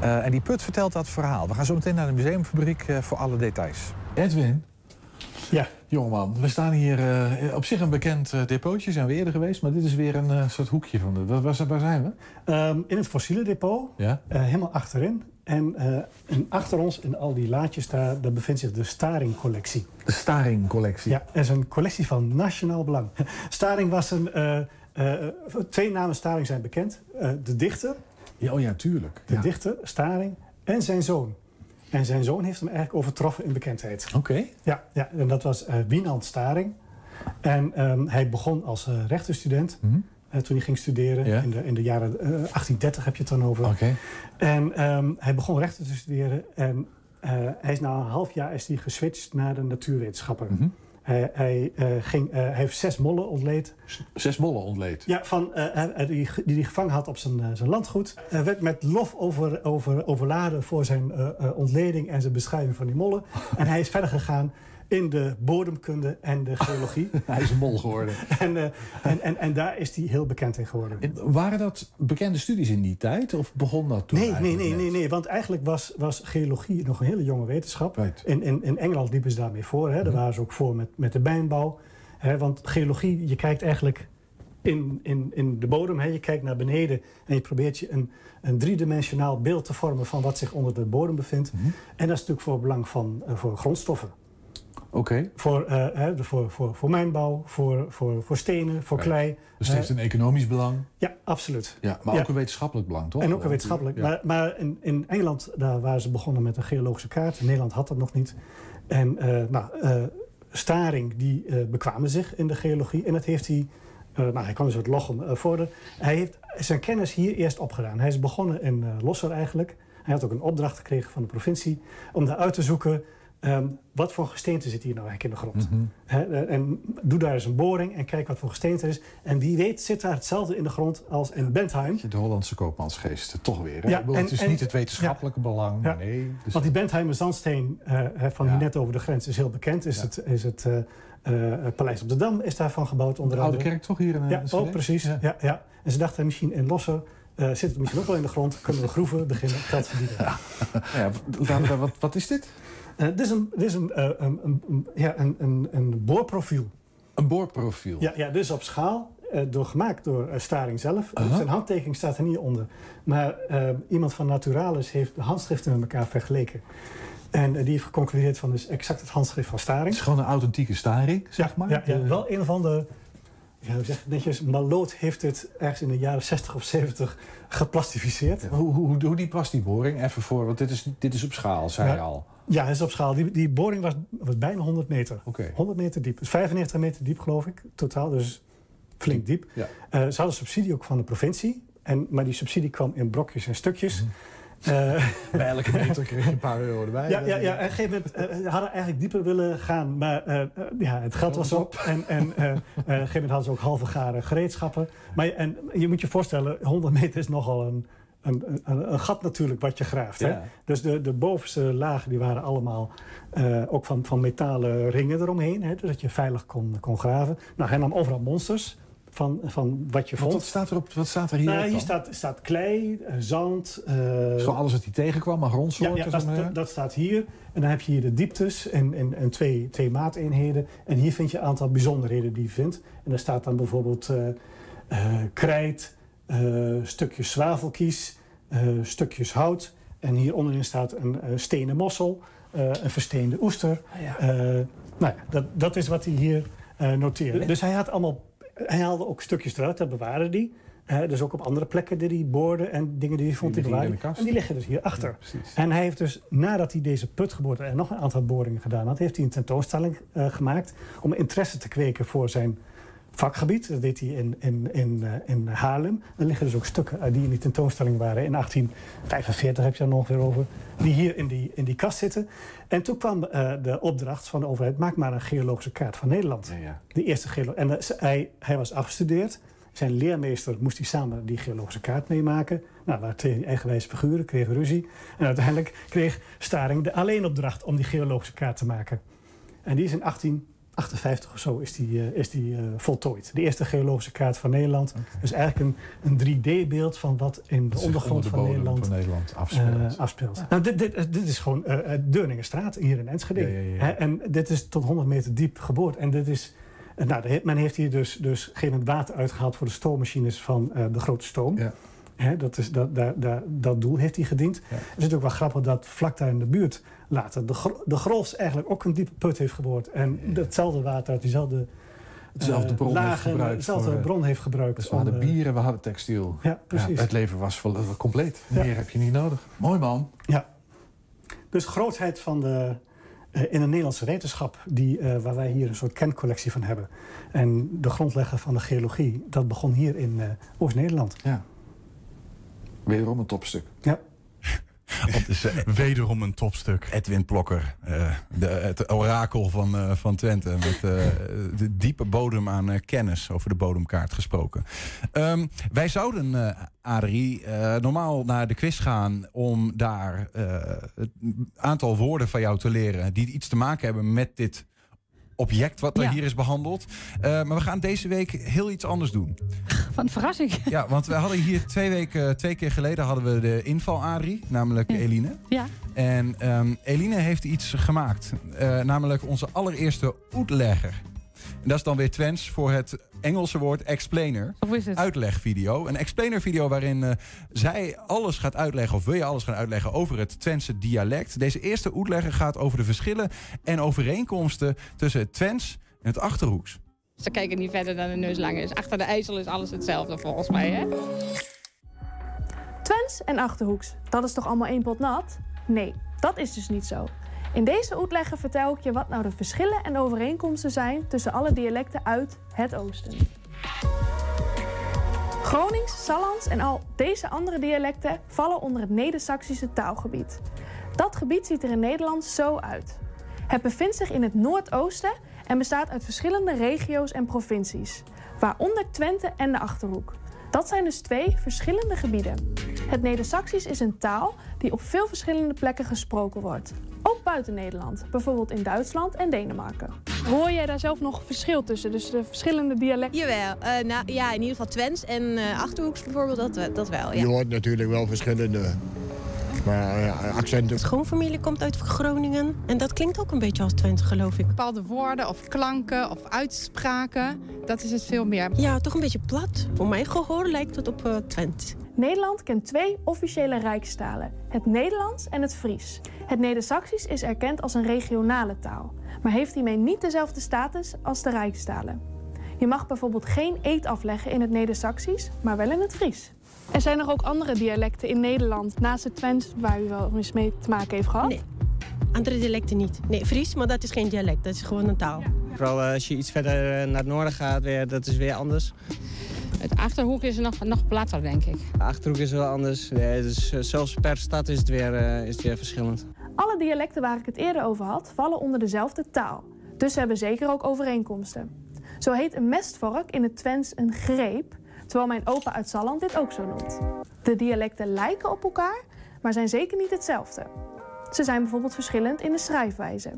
Eh, en die put vertelt dat verhaal. We gaan zo meteen naar de museumfabriek eh, voor alle details. Edwin, Ja. Jongeman, we staan hier uh, op zich een bekend uh, depootje, zijn we eerder geweest, maar dit is weer een uh, soort hoekje van de. Waar, waar zijn we? Um, in het fossiele depot, ja? helemaal achterin. En, en, achter ons, in al die laadjes, daar, daar bevindt zich de Staring-collectie. De Staring-collectie? Ja, dat is een collectie van nationaal belang. Staring was een. twee namen Staring zijn bekend: de dichter. Ja, oh ja, tuurlijk. De ja. dichter, Staring, en zijn zoon. En zijn zoon heeft hem eigenlijk overtroffen in bekendheid. Oké. Ja, ja, en dat was uh, Wienand Staring. En um, hij begon als uh, rechtenstudent. Mm -hmm. uh, toen hij ging studeren. In, de, in de jaren 1830 heb je het dan over. Oké. Okay. En um, hij begon rechten te studeren. En hij is na een half jaar is hij geswitcht naar de natuurwetenschappen. Mm -hmm. Hij, hij, ging, hij heeft zes mollen ontleed. Zes mollen ontleed? Ja, van, die, die hij gevangen had op zijn, zijn landgoed. Hij werd met lof over, over, overladen voor zijn ontleding en zijn beschrijving van die mollen. en hij is verder gegaan in de bodemkunde en de geologie. hij is een mol geworden. en, uh, en, en, en daar is hij heel bekend in geworden. En waren dat bekende studies in die tijd? Of begon dat toen Nee, nee, nee, net? nee, nee. Want eigenlijk was, was geologie nog een hele jonge wetenschap. Right. In, in, in Engeland liepen ze daarmee voor. Hè. Daar waren ze ook voor met, met de mijnbouw. Hè. Want geologie, je kijkt eigenlijk in, in, in de bodem. Hè. Je kijkt naar beneden en je probeert je een, een driedimensionaal beeld te vormen... van wat zich onder de bodem bevindt. Mm -hmm. En dat is natuurlijk voor belang van uh, voor grondstoffen. Oké. Okay. Voor, uh, hè, voor, voor, voor mijnbouw, voor, voor, voor stenen, voor klei. Dus het heeft een economisch belang? Ja, absoluut. Ja, maar ja. ook een wetenschappelijk belang, toch? En ook een wetenschappelijk. Ja. Maar, maar in, in, Engeland daar waren ze begonnen met een geologische kaart. In Nederland had dat nog niet. En uh, nou, uh, Staring die bekwamen zich in de geologie. En dat heeft hij... nou, hij kwam dus uit Lochem voor. Hij heeft zijn kennis hier eerst opgedaan. Hij is begonnen in Losser eigenlijk. Hij had ook een opdracht gekregen van de provincie... om daar uit te zoeken... Um, wat voor gesteente zit hier nou eigenlijk in de grond? Mm -hmm. He, en doe daar eens een boring en kijk wat voor gesteente er is. En wie weet zit daar hetzelfde in de grond als in Bentheim. De Hollandse koopmansgeest, toch weer. Ja, bedoel, en, het is en, niet het wetenschappelijke ja, belang, ja. nee. Dus Want die Bentheimer zandsteen uh, van hier net over de grens is heel bekend. Is het, is het uh, uh, Paleis op de Dam is daarvan gebouwd onder de oude andere. kerk toch hier in Ja, ook precies. Ja. Ja. En ze dachten misschien in Lossen zit het misschien ook wel in de grond. Kunnen we groeven, beginnen, geld verdienen. Ja. ja, wat, wat is dit? Uh, dit is een, dit is een, een, een, een, ja, een, een, een boorprofiel. Een boorprofiel? Ja, ja dus op schaal, uh, door, gemaakt door Staring zelf. Uh -huh. Zijn handtekening staat er niet onder. Maar iemand van Naturalis heeft de handschriften met elkaar vergeleken. En die heeft geconcludeerd van dus exact het handschrift van Staring. Het is gewoon een authentieke Staring, zeg ja, maar? Ja, ja, wel een of andere... Ja, hoe zeg netjes, Maloot heeft het ergens in de jaren 60 of 70 geplastificeerd. Hoe, hoe, hoe die boring? Even voor, want dit is, dit is op schaal, zei je al. Ja, het is op schaal. Die, die boring was, was bijna 100 meter. Okay. 100 meter diep. 95 meter diep, geloof ik, totaal. Dus flink diep. Ja. Uh, ze hadden subsidie ook van de provincie. En, maar die subsidie kwam in brokjes en stukjes. Mm. Uh, Bij elke meter kreeg je een paar euro erbij. Ja, ja, ja. op een gegeven moment uh, hadden eigenlijk dieper willen gaan. Maar ja, het geld was op. En, en op een gegeven moment hadden ze ook halve garen gereedschappen. Maar en, je moet je voorstellen, 100 meter is nogal een, een, een, een gat natuurlijk wat je graaft. Ja. Hè? Dus de, de bovenste lagen die waren allemaal uh, ook van, van metalen ringen eromheen. Hè? Dus dat je veilig kon, kon graven. Nou, hij nam overal monsters. Van, van wat je vond. Wat staat er, op, wat staat er hier nou, Hier staat, staat klei, uh, zand. Uh, Zo alles wat hij tegenkwam, maar grondsoorten? Ja, ja dat, dat, dat, staat hier. En dan heb je hier de dieptes en, en, en twee, twee maateenheden. En hier vind je een aantal bijzonderheden die je vindt. En daar staat dan bijvoorbeeld krijt, stukjes zwavelkies, stukjes hout. En hier onderin staat een stenen mossel, een versteende oester. Ah, ja. nou ja, dat, dat is wat hij hier uh, noteerde. Dus hij had allemaal. Hij haalde ook stukjes eruit, dat bewaarde hij. Uh, dus ook op andere plekken die hij boorde en dingen die hij vond die bewaarde. En die liggen dus hierachter. Ja, en hij heeft dus, nadat hij deze put geboord en nog een aantal boringen gedaan had, heeft hij een tentoonstelling uh, gemaakt om interesse te kweken voor zijn vakgebied. Dat deed hij in, in, in, uh, in Haarlem. Er liggen dus ook stukken die in die tentoonstelling waren. In 1845 heb je er nog weer over. Die hier in die, in die kast zitten. En toen kwam uh, de opdracht van de overheid... maak maar een geologische kaart van Nederland. Ja, ja. De eerste geologische... En uh, hij, hij was afgestudeerd. Zijn leermeester moest hij samen die geologische kaart meemaken. Nou, waar twee eigenwijze figuren kregen ruzie. En uiteindelijk kreeg Staring de alleenopdracht... om die geologische kaart te maken. En die is in 18... 58 of zo is die, uh, is die uh, voltooid. De eerste geologische kaart van Nederland. Dus eigenlijk een, een 3D-beeld van wat in de ondergrond de van, Nederland, van Nederland afspeelt. Uh, afspeelt. Nou, dit, dit, dit, is gewoon Deurningenstraat hier in Enschede. Ja, ja, ja. En dit is tot 100 meter diep geboord. En dit is... Nou, men heeft hier dus, dus geen water uitgehaald voor de stoommachines van de grote stoom. Hè, dat, is, dat, daar, daar, dat doel heeft hij gediend. Het is natuurlijk wel grappig dat vlak daar in de buurt later de, de Grols eigenlijk ook een diepe put heeft geboord. En hetzelfde water uit diezelfde Hetzelfde bron lagen, heeft gebruikt. Dezelfde voor, bron heeft gebruikt. Dus we hadden bieren, we hadden textiel. Ja, precies. Ja, het leven was compleet. Meer heb je niet nodig. Mooi man. Ja. Dus grootheid van de, in de Nederlandse wetenschap, die, uh, waar wij hier een soort kencollectie van hebben. En de grondlegger van de geologie, dat begon hier in uh, Oost-Nederland. Ja. Wederom een topstuk. Ja. Is, Wederom een topstuk. Edwin Plokker, uh, de, het orakel van, uh, van Twente. Met de diepe bodem aan kennis over de bodemkaart gesproken. Um, wij zouden, Adrie, normaal naar de quiz gaan om daar het aantal woorden van jou te leren die iets te maken hebben met dit object wat er ja. hier is behandeld. Uh, maar we gaan deze week heel iets anders doen. Wat een verrassing. Ja, want we hadden hier twee weken, twee keer geleden hadden we de inval Adrie, namelijk ja. Eline. Ja. En um, Eline heeft iets gemaakt, uh, namelijk onze allereerste uitlegger. En dat is dan weer Twents voor het Engelse woord explainer. Of is het? Uitlegvideo. Een explainer video waarin uh, zij alles gaat uitleggen, of wil je alles gaan uitleggen over het Twentse dialect. Deze eerste uitlegger gaat over de verschillen en overeenkomsten tussen het Twents en het Achterhoeks. Ze kijken niet verder dan de neus lang is. Achter de IJssel is alles hetzelfde volgens mij, hè? Twents en Achterhoeks, dat is toch allemaal één pot nat? Nee, dat is dus niet zo. In deze uitleggen vertel ik je wat nou de verschillen en overeenkomsten zijn tussen alle dialecten uit het oosten. Gronings, Sallands en al deze andere dialecten vallen onder het Neder-Saxische taalgebied. Dat gebied ziet er in Nederland zo uit. Het bevindt zich in het noordoosten en bestaat uit verschillende regio's en provincies, waaronder Twente en de Achterhoek. Dat zijn dus twee verschillende gebieden. Het Neder-Saxisch is een taal die op veel verschillende plekken gesproken wordt. Ook buiten Nederland, bijvoorbeeld in Duitsland en Denemarken. Hoor jij daar zelf nog verschil tussen, dus de verschillende dialecten? Jawel, uh, nou, ja, in ieder geval Twents en uh, Achterhoeks bijvoorbeeld, dat, dat wel. Ja. Je hoort natuurlijk wel verschillende maar ja, accenten. Schoonfamilie komt uit Groningen en dat klinkt ook een beetje als Twente, geloof ik. Bepaalde woorden of klanken of uitspraken, dat is het veel meer. Ja, toch een beetje plat. Voor mijn gehoor lijkt het op uh, Twente. Nederland kent twee officiële rijkstalen: het Nederlands en het Fries. Het Neder-Saxisch is erkend als een regionale taal, maar heeft hiermee niet dezelfde status als de rijkstalen. Je mag bijvoorbeeld geen eet afleggen in het Neder-Saxisch, maar wel in het Fries. Er zijn er ook andere dialecten in Nederland naast het Twents waar u wel eens mee te maken heeft gehad? Nee, andere dialecten niet. Nee, Fries, maar dat is geen dialect, dat is gewoon een taal. Ja. Vooral als je iets verder naar het noorden gaat, weer, dat is weer anders. Het Achterhoek is nog, nog platter, denk ik. De Achterhoek is wel anders. Ja, dus zelfs per stad is het, weer, uh, is het weer verschillend. Alle dialecten waar ik het eerder over had, vallen onder dezelfde taal. Dus ze hebben zeker ook overeenkomsten. Zo heet een mestvork in het Twents een greep, terwijl mijn opa uit Salland dit ook zo noemt. De dialecten lijken op elkaar, maar zijn zeker niet hetzelfde. Ze zijn bijvoorbeeld verschillend in de schrijfwijze.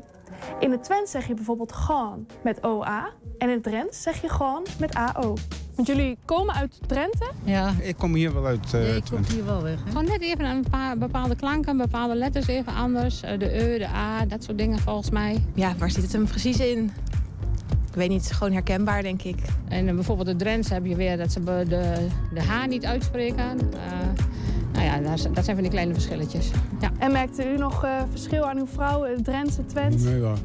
In het Twents zeg je bijvoorbeeld gaan met OA en in het Drents zeg je gewoon met AO. Want jullie komen uit Drenthe? Ja. Ik kom hier wel uit uh, nee, ik kom hier wel weg. Hè? Gewoon net even een paar bepaalde klanken, bepaalde letters even anders. De E, de A, dat soort dingen volgens mij. Ja, waar zit het hem precies in? Ik weet niet, gewoon herkenbaar denk ik. En uh, bijvoorbeeld de Drents heb je weer dat ze de, de H niet uitspreken. Uh, nou ja, dat zijn van die kleine verschilletjes. Ja. En merkte u nog uh, verschil aan uw vrouw, Drentse, Twents? Nee hoor.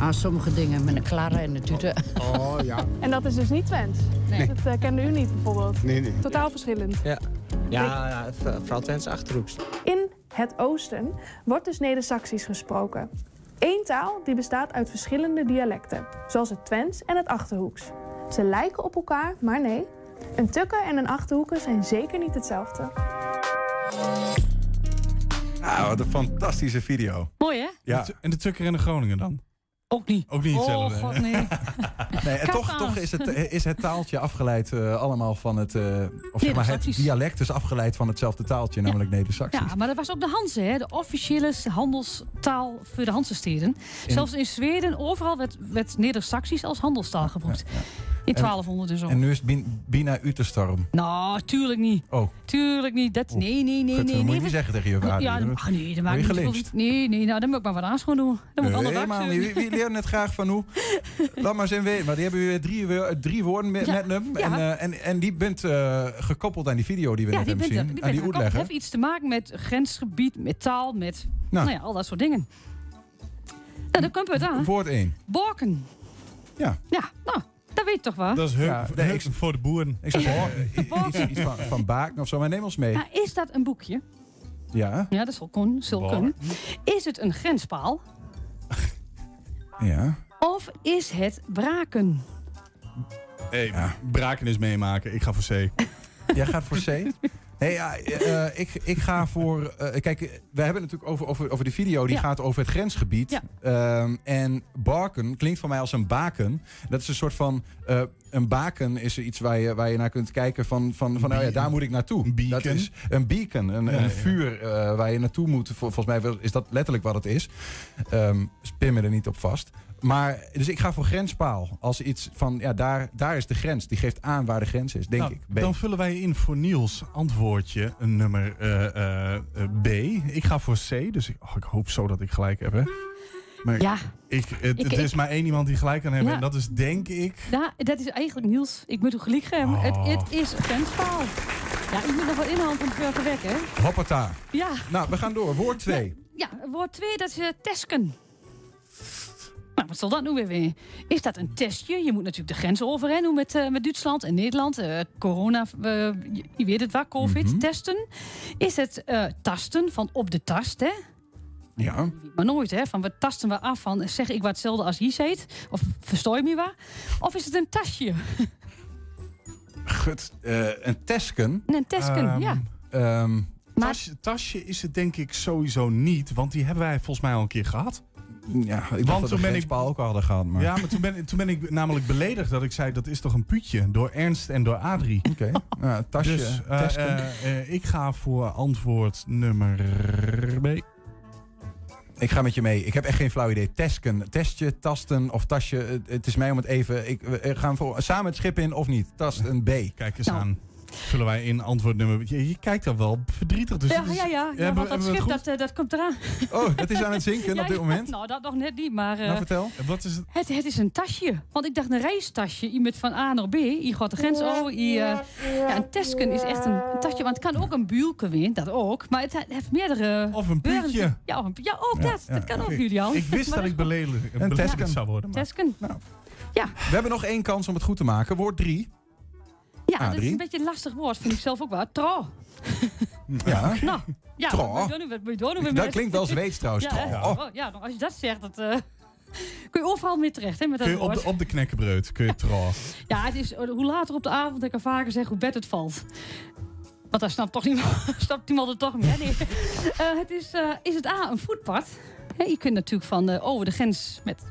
Aan sommige dingen met een klarre en een tute. Oh, oh ja. en dat is dus niet Twents? Nee. Dat uh, kende u niet bijvoorbeeld? Nee, nee. Totaal verschillend? Ja, ja, ja vooral Twents Achterhoeks. In het oosten wordt dus Neder-Saxisch gesproken. Eén taal die bestaat uit verschillende dialecten, zoals het Twents en het Achterhoeks. Ze lijken op elkaar, maar nee. Een tukker en een Achterhoeker zijn zeker niet hetzelfde. Ah, wat een fantastische video. Mooi hè? Ja. En de tukker en de Groningen dan? Ook niet. Ook niet Oh, hetzelfde. god, nee. Nee, en toch, toch is, het, is het taaltje afgeleid eh, allemaal van het... eh, of zeg maar, het dialect is afgeleid van hetzelfde taaltje, namelijk Neder-Saxisch. Ja, maar dat was ook de Hanse, hè? de officiële handelstaal voor de Hansesteden. Zelfs in Zweden, overal werd, werd Neder-Saxisch als handelstaal gebruikt. In 1200 en zo. En nu is het Bina Uterstorm. Nou, tuurlijk niet. Oh. Tuurlijk niet. Dat, nee, nee, nee, Gut, nee. dat moet nee. je niet zeggen tegen je vader. Ja, ach nee, dat maakt niet zoveel. Nee, nee, nou, dan moet ik maar wat aan doen. Dan moet ik Nee, man, dag wie, leert net graag van hoe? Laat maar zijn weten. Maar die hebben weer drie, drie woorden met, Ja, met hem. ja. En, eh, en, en die bent eh, gekoppeld aan die video die we Ja, net die hebben bent, zien. die aan die uitleggen. heeft iets te maken met grensgebied, met taal, met Nou. nou. ja, al dat soort dingen. Nou, dan komt het aan. Woord 1. Borken. Ja. Ja, nou, dat weet je toch wel. Dat is Ja, nee, voor de boeren. Ik eh, iets, iets van, van Baken of zo. Maar neem ons mee. Nou, is dat een boekje? Ja. Ja, dat zal kon. Is het een grenspaal? Ja. Of is het braken? Hey, braken is meemaken. Ik ga voor C. Jij gaat voor C? Nee, ja, eh, ik, ik ga voor. eh, kijk, we hebben het natuurlijk over, over, over de video. Die Ja. gaat over het grensgebied. Ja. Ehm, en barken klinkt voor mij als een baken. Dat is een soort van. eh, een baken is iets waar je, waar je naar kunt kijken van, van, van nou ja, daar moet ik naartoe. Een beacon. Dat is een beacon, een, Ja, een ja. vuur eh, waar je naartoe moet. Vol- Volgens mij is dat letterlijk wat het is. Ehm spin me er niet op vast. Maar, dus ik ga voor grenspaal. Als iets van, ja, daar, daar is de grens. Die geeft aan waar de grens is, denk Nou, ik. B. Dan vullen wij in voor Niels antwoordje een nummer eh, eh, eh, B. Ik ga voor C, dus ik, oh, ik hoop zo dat ik gelijk heb. Hè. Maar Ja. ik, het, Ik- het is ik- maar één iemand die gelijk kan hebben. Ja. En dat is denk ik... Ja, dat is eigenlijk Niels. Ik moet gelijk geven. Oh. Het, het is grenspaal. Ja, ik moet nog wat inhand om het te wekken. hè. Hoppata. Ja. Nou, we gaan door. Woord 2. Ja, woord 2, dat is eh, tesken. Nou, wat zal dat nu weer weer? Is dat een testje? Je moet natuurlijk de grens over hè, doen met, eh, met Duitsland en Nederland. Eh, corona, eh, je, weet het waar, COVID, Mhm. testen. Is het tasten van op de tast, hè? Ja. Maar nooit, hè? Van we tasten we af van zeg ik wat hetzelfde als hier zit? Of verstoor je me waar? Of is het een tasje? Gut. een tesken. Een tesken, Ehm, ja. Tasje, tasje is het denk ik sowieso niet, want die hebben wij volgens mij al een keer gehad. Ja, ik Want dacht dat toen we ben ik- grenspaal ook al hadden gehad. Maar... Ja, maar toen ben, toen ben ik namelijk beledigd dat ik zei dat is toch een putje door Ernst en door Adrie. Oké. Ja, tasje. Dus eh, eh, eh, ik ga voor antwoord nummer B. ik ga met je mee. Ik heb echt geen flauw idee. Tesken. Testje, tasten of tasje. Het, het is mij om het even... Ik, we gaan voor, samen het schip in of niet. Tast een B. Kijk eens Nou. aan. Vullen wij in antwoord nummer... Je, je kijkt er wel verdrietig. Dus ja, het is- ja, ja, ja, hebben- want dat schip het dat, eh, dat komt eraan. Oh, dat is aan het zinken Ja, op dit ja, moment. Nou, dat nog net niet, maar... eh, Nou, vertel. goed? Wat is het? Het, het is een tasje. Want ik dacht een reistasje. Je met van A naar B. Je gaat de grens over. Je, eh, ja, een tesken is echt een, een tasje. Want het kan ook een buulke weer. Dat ook. Maar het, heeft meerdere... Of een puutje. Ja, of een, ja ook Ja, dat. ja, dat kan ook, Julian. Ik wist Maar dat ik beledig- beledigd tesken. zou worden. Maar. Tesken. Nou. Ja, We hebben nog één kans om het goed te maken. Woord 3. Ja dat is een beetje een lastig woord. Vind ik zelf ook wel. Trouw. Ja. Nou, ja. Weer Dat klinkt wel Zweeds trouwens. Ja? Trouw. Oh, ja, nou, als je dat zegt, dat, eh, kun je overal mee terecht hè, met dat Kun je op woord. de, op de knekkenbreud kun je trouwen. Ja, het is, eh, hoe later op de avond ik kan vaker zeg hoe bed het valt. Want daar snapt toch niemand, snapt niemand het toch meer. Nee. Eh, het is, eh, is het A, een voetpad? Hè, je kunt natuurlijk van eh, over de grens met...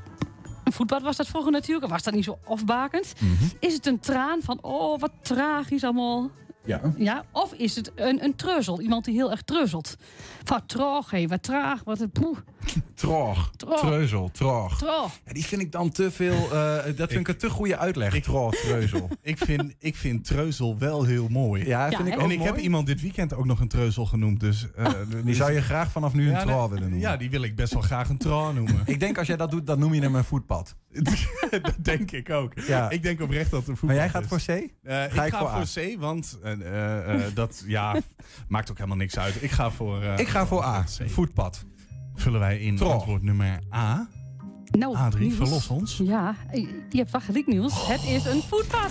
Een voetpad was dat vroeger natuurlijk, was dat niet zo afbakend? Mhm. Is het een traan van, oh wat tragisch allemaal? Ja. Ja, of is het een, een treuzel, iemand die heel erg treuzelt? Van traag, hé, wat traag, wat een poeh. Traag. Traag. Treuzel. Traag. Traag. Ja, die vind ik dan te veel... eh, dat vind ik, een te goede uitleg. Ik- Traag, treuzel. ik, vind, ik vind treuzel wel heel mooi. Ja, Ja, vind ik ook en ik mooi. heb iemand dit weekend ook nog een treuzel genoemd. Dus, eh, Die zou je graag vanaf nu een Ja, willen noemen. Ja, die wil ik best wel graag een trouw noemen. Ik denk als jij dat doet, dan noem je hem een voetpad. dat denk ik ook. Ja. Ik denk oprecht dat een voetbal Maar jij gaat voor C? Eh, ik Ga ik ga voor voor, A? C, want eh, eh, eh, dat ja, maakt ook helemaal niks uit. Ik ga voor. eh, Ik ga voor A. C. Voetpad. Vullen wij in antwoord nummer A. Nou, Adrie, Niels. verlos ons. Ja, je hebt gelijk nieuws. Het is een voetpad.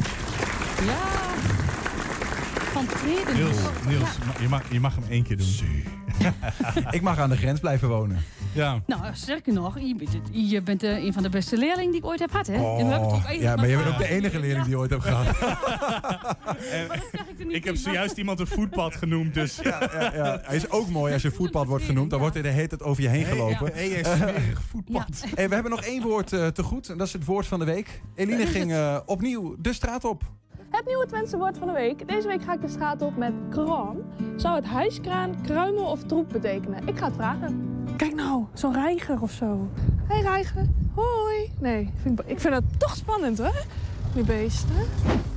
Ja. Van treden. Niels, Oh, Niels ja. je, mag, je mag hem één keer doen. Ik mag aan de grens blijven wonen. Ja. Nou, sterker nog, je bent, het- je bent eh, een van de beste leerlingen die ik ooit heb gehad, hè? En we hebben het ook Oh, ja, maar je bent ook de enige leerling die je ooit hebt gehad. Ik heb zojuist iemand een voetpad genoemd, dus... Ja, ja, ja. Hij is ook mooi als je voetpad wordt genoemd. Dan wordt hij de hele tijd over je heen gelopen. Hé, hey, smerig voetpad. Hey, we hebben nog één woord eh, te goed. En dat is het woord van de week. Eline ging eh, opnieuw de straat op. Het nieuwe Twentse woord van de week. Deze week ga ik de straat op met kraam. Zou het huiskraan, kruimel of troep betekenen? Ik ga het vragen. Kijk nou, zo'n reiger of zo. Hé hey, reiger, hoi. Nee, vind ik, ik vind dat toch spannend hoor. Die beesten.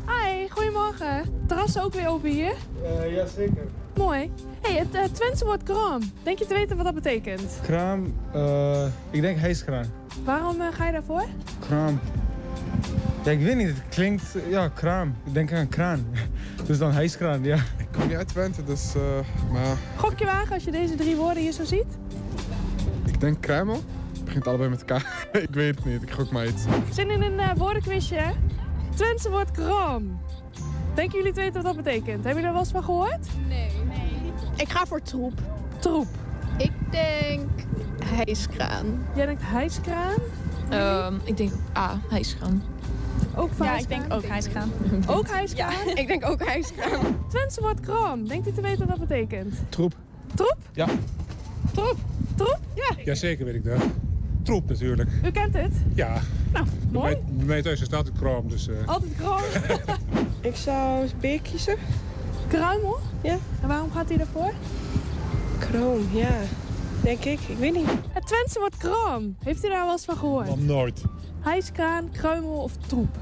Hi, goedemorgen. Terras ook weer open hier? ja, zeker. Mooi. hey, het uh, Twentse woord kraam. Denk je te weten wat dat betekent? Kraam, eh, ik denk hijskraan. Waarom uh, ga je daarvoor? Kraam. Ja, ik weet niet, het klinkt, uh, ja, kraam. Ik denk aan kraan. dus dan hijskraan, ja. Ik kom niet uit Twente, dus, uh, maar... Gok je wagen als je deze drie woorden hier zo ziet? Ik denk kruimel. Het begint allebei met elkaar. ik weet het niet, ik gok maar iets. Zin in een uh, woordenquizje, hè? Twentse woord kraam. Denken jullie te weten wat dat betekent? Hebben jullie er wel eens van gehoord? Nee. nee. Ik ga voor troep. Troep. Ik denk hijskraan. Jij denkt hijskraan? Um, ik denk A, hijskraan. Ook van Ja, ik denk ook hijskraan. Ook hijskraan? Ja, ik denk ook hijskraan. Twentse woord kraam. Denkt u te weten wat dat betekent? Troep. Troep? Ja. Troep? Troep? Ja. Jazeker weet ik dat. Troep natuurlijk. U kent het? Ja. Nou, mooi. Bij, bij mij thuis is het altijd dus... Uh... Altijd kraam? ik zou B kiezen. Kruimel? Ja. En waarom gaat hij daarvoor? Kroom, ja. Denk ik. Ik weet niet. Het Twentse woord kraam. Heeft u daar wel eens van gehoord? Nog nooit. Hijskraan, kruimel of troep?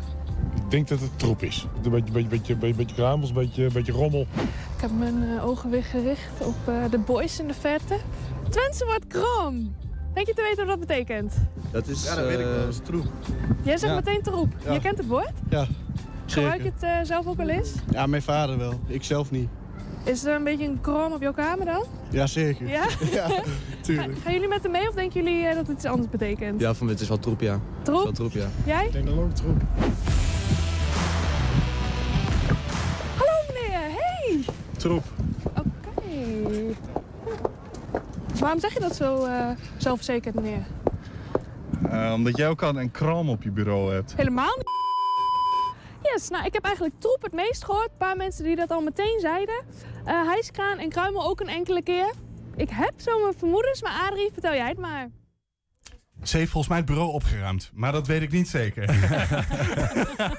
Ik denk dat het troep is. Een beetje, beetje, beetje, beetje, beetje kruimels, een beetje, beetje rommel. Ik heb mijn uh, ogen weer gericht op uh, de boys in de verte. Het Twentse woord kraam. Denk je te weten wat dat betekent? Dat is, ja, dat weet ik wel. Dat is troep. Jij zegt Ja. meteen troep. Ja. Je kent het woord? Ja, Gebruik je het uh, zelf ook wel eens? Ja, mijn vader wel. Ik zelf niet. Is er een beetje een krom op jouw kamer dan? Ja, zeker. Ja? ja Ga, tuurlijk. gaan jullie met hem mee of denken jullie uh, dat het iets anders betekent? Ja, van het is wel troep, ja. Troep? Is wel troep, ja. Jij? Ik denk dat ook troep. Hallo meneer, hey! Troep. Oké. Okay. Waarom zeg je dat zo uh, zelfverzekerd, meneer? Uh, omdat jij ook al een kram op je bureau hebt. Helemaal niet. Yes, nou ik heb eigenlijk troep het meest gehoord. Een paar mensen die dat al meteen zeiden. Uh, hijskraan en kruimel ook een enkele keer. Ik heb zo mijn vermoedens, maar Adrie, vertel jij het maar. Ze heeft volgens mij het bureau opgeruimd, maar dat weet ik niet zeker.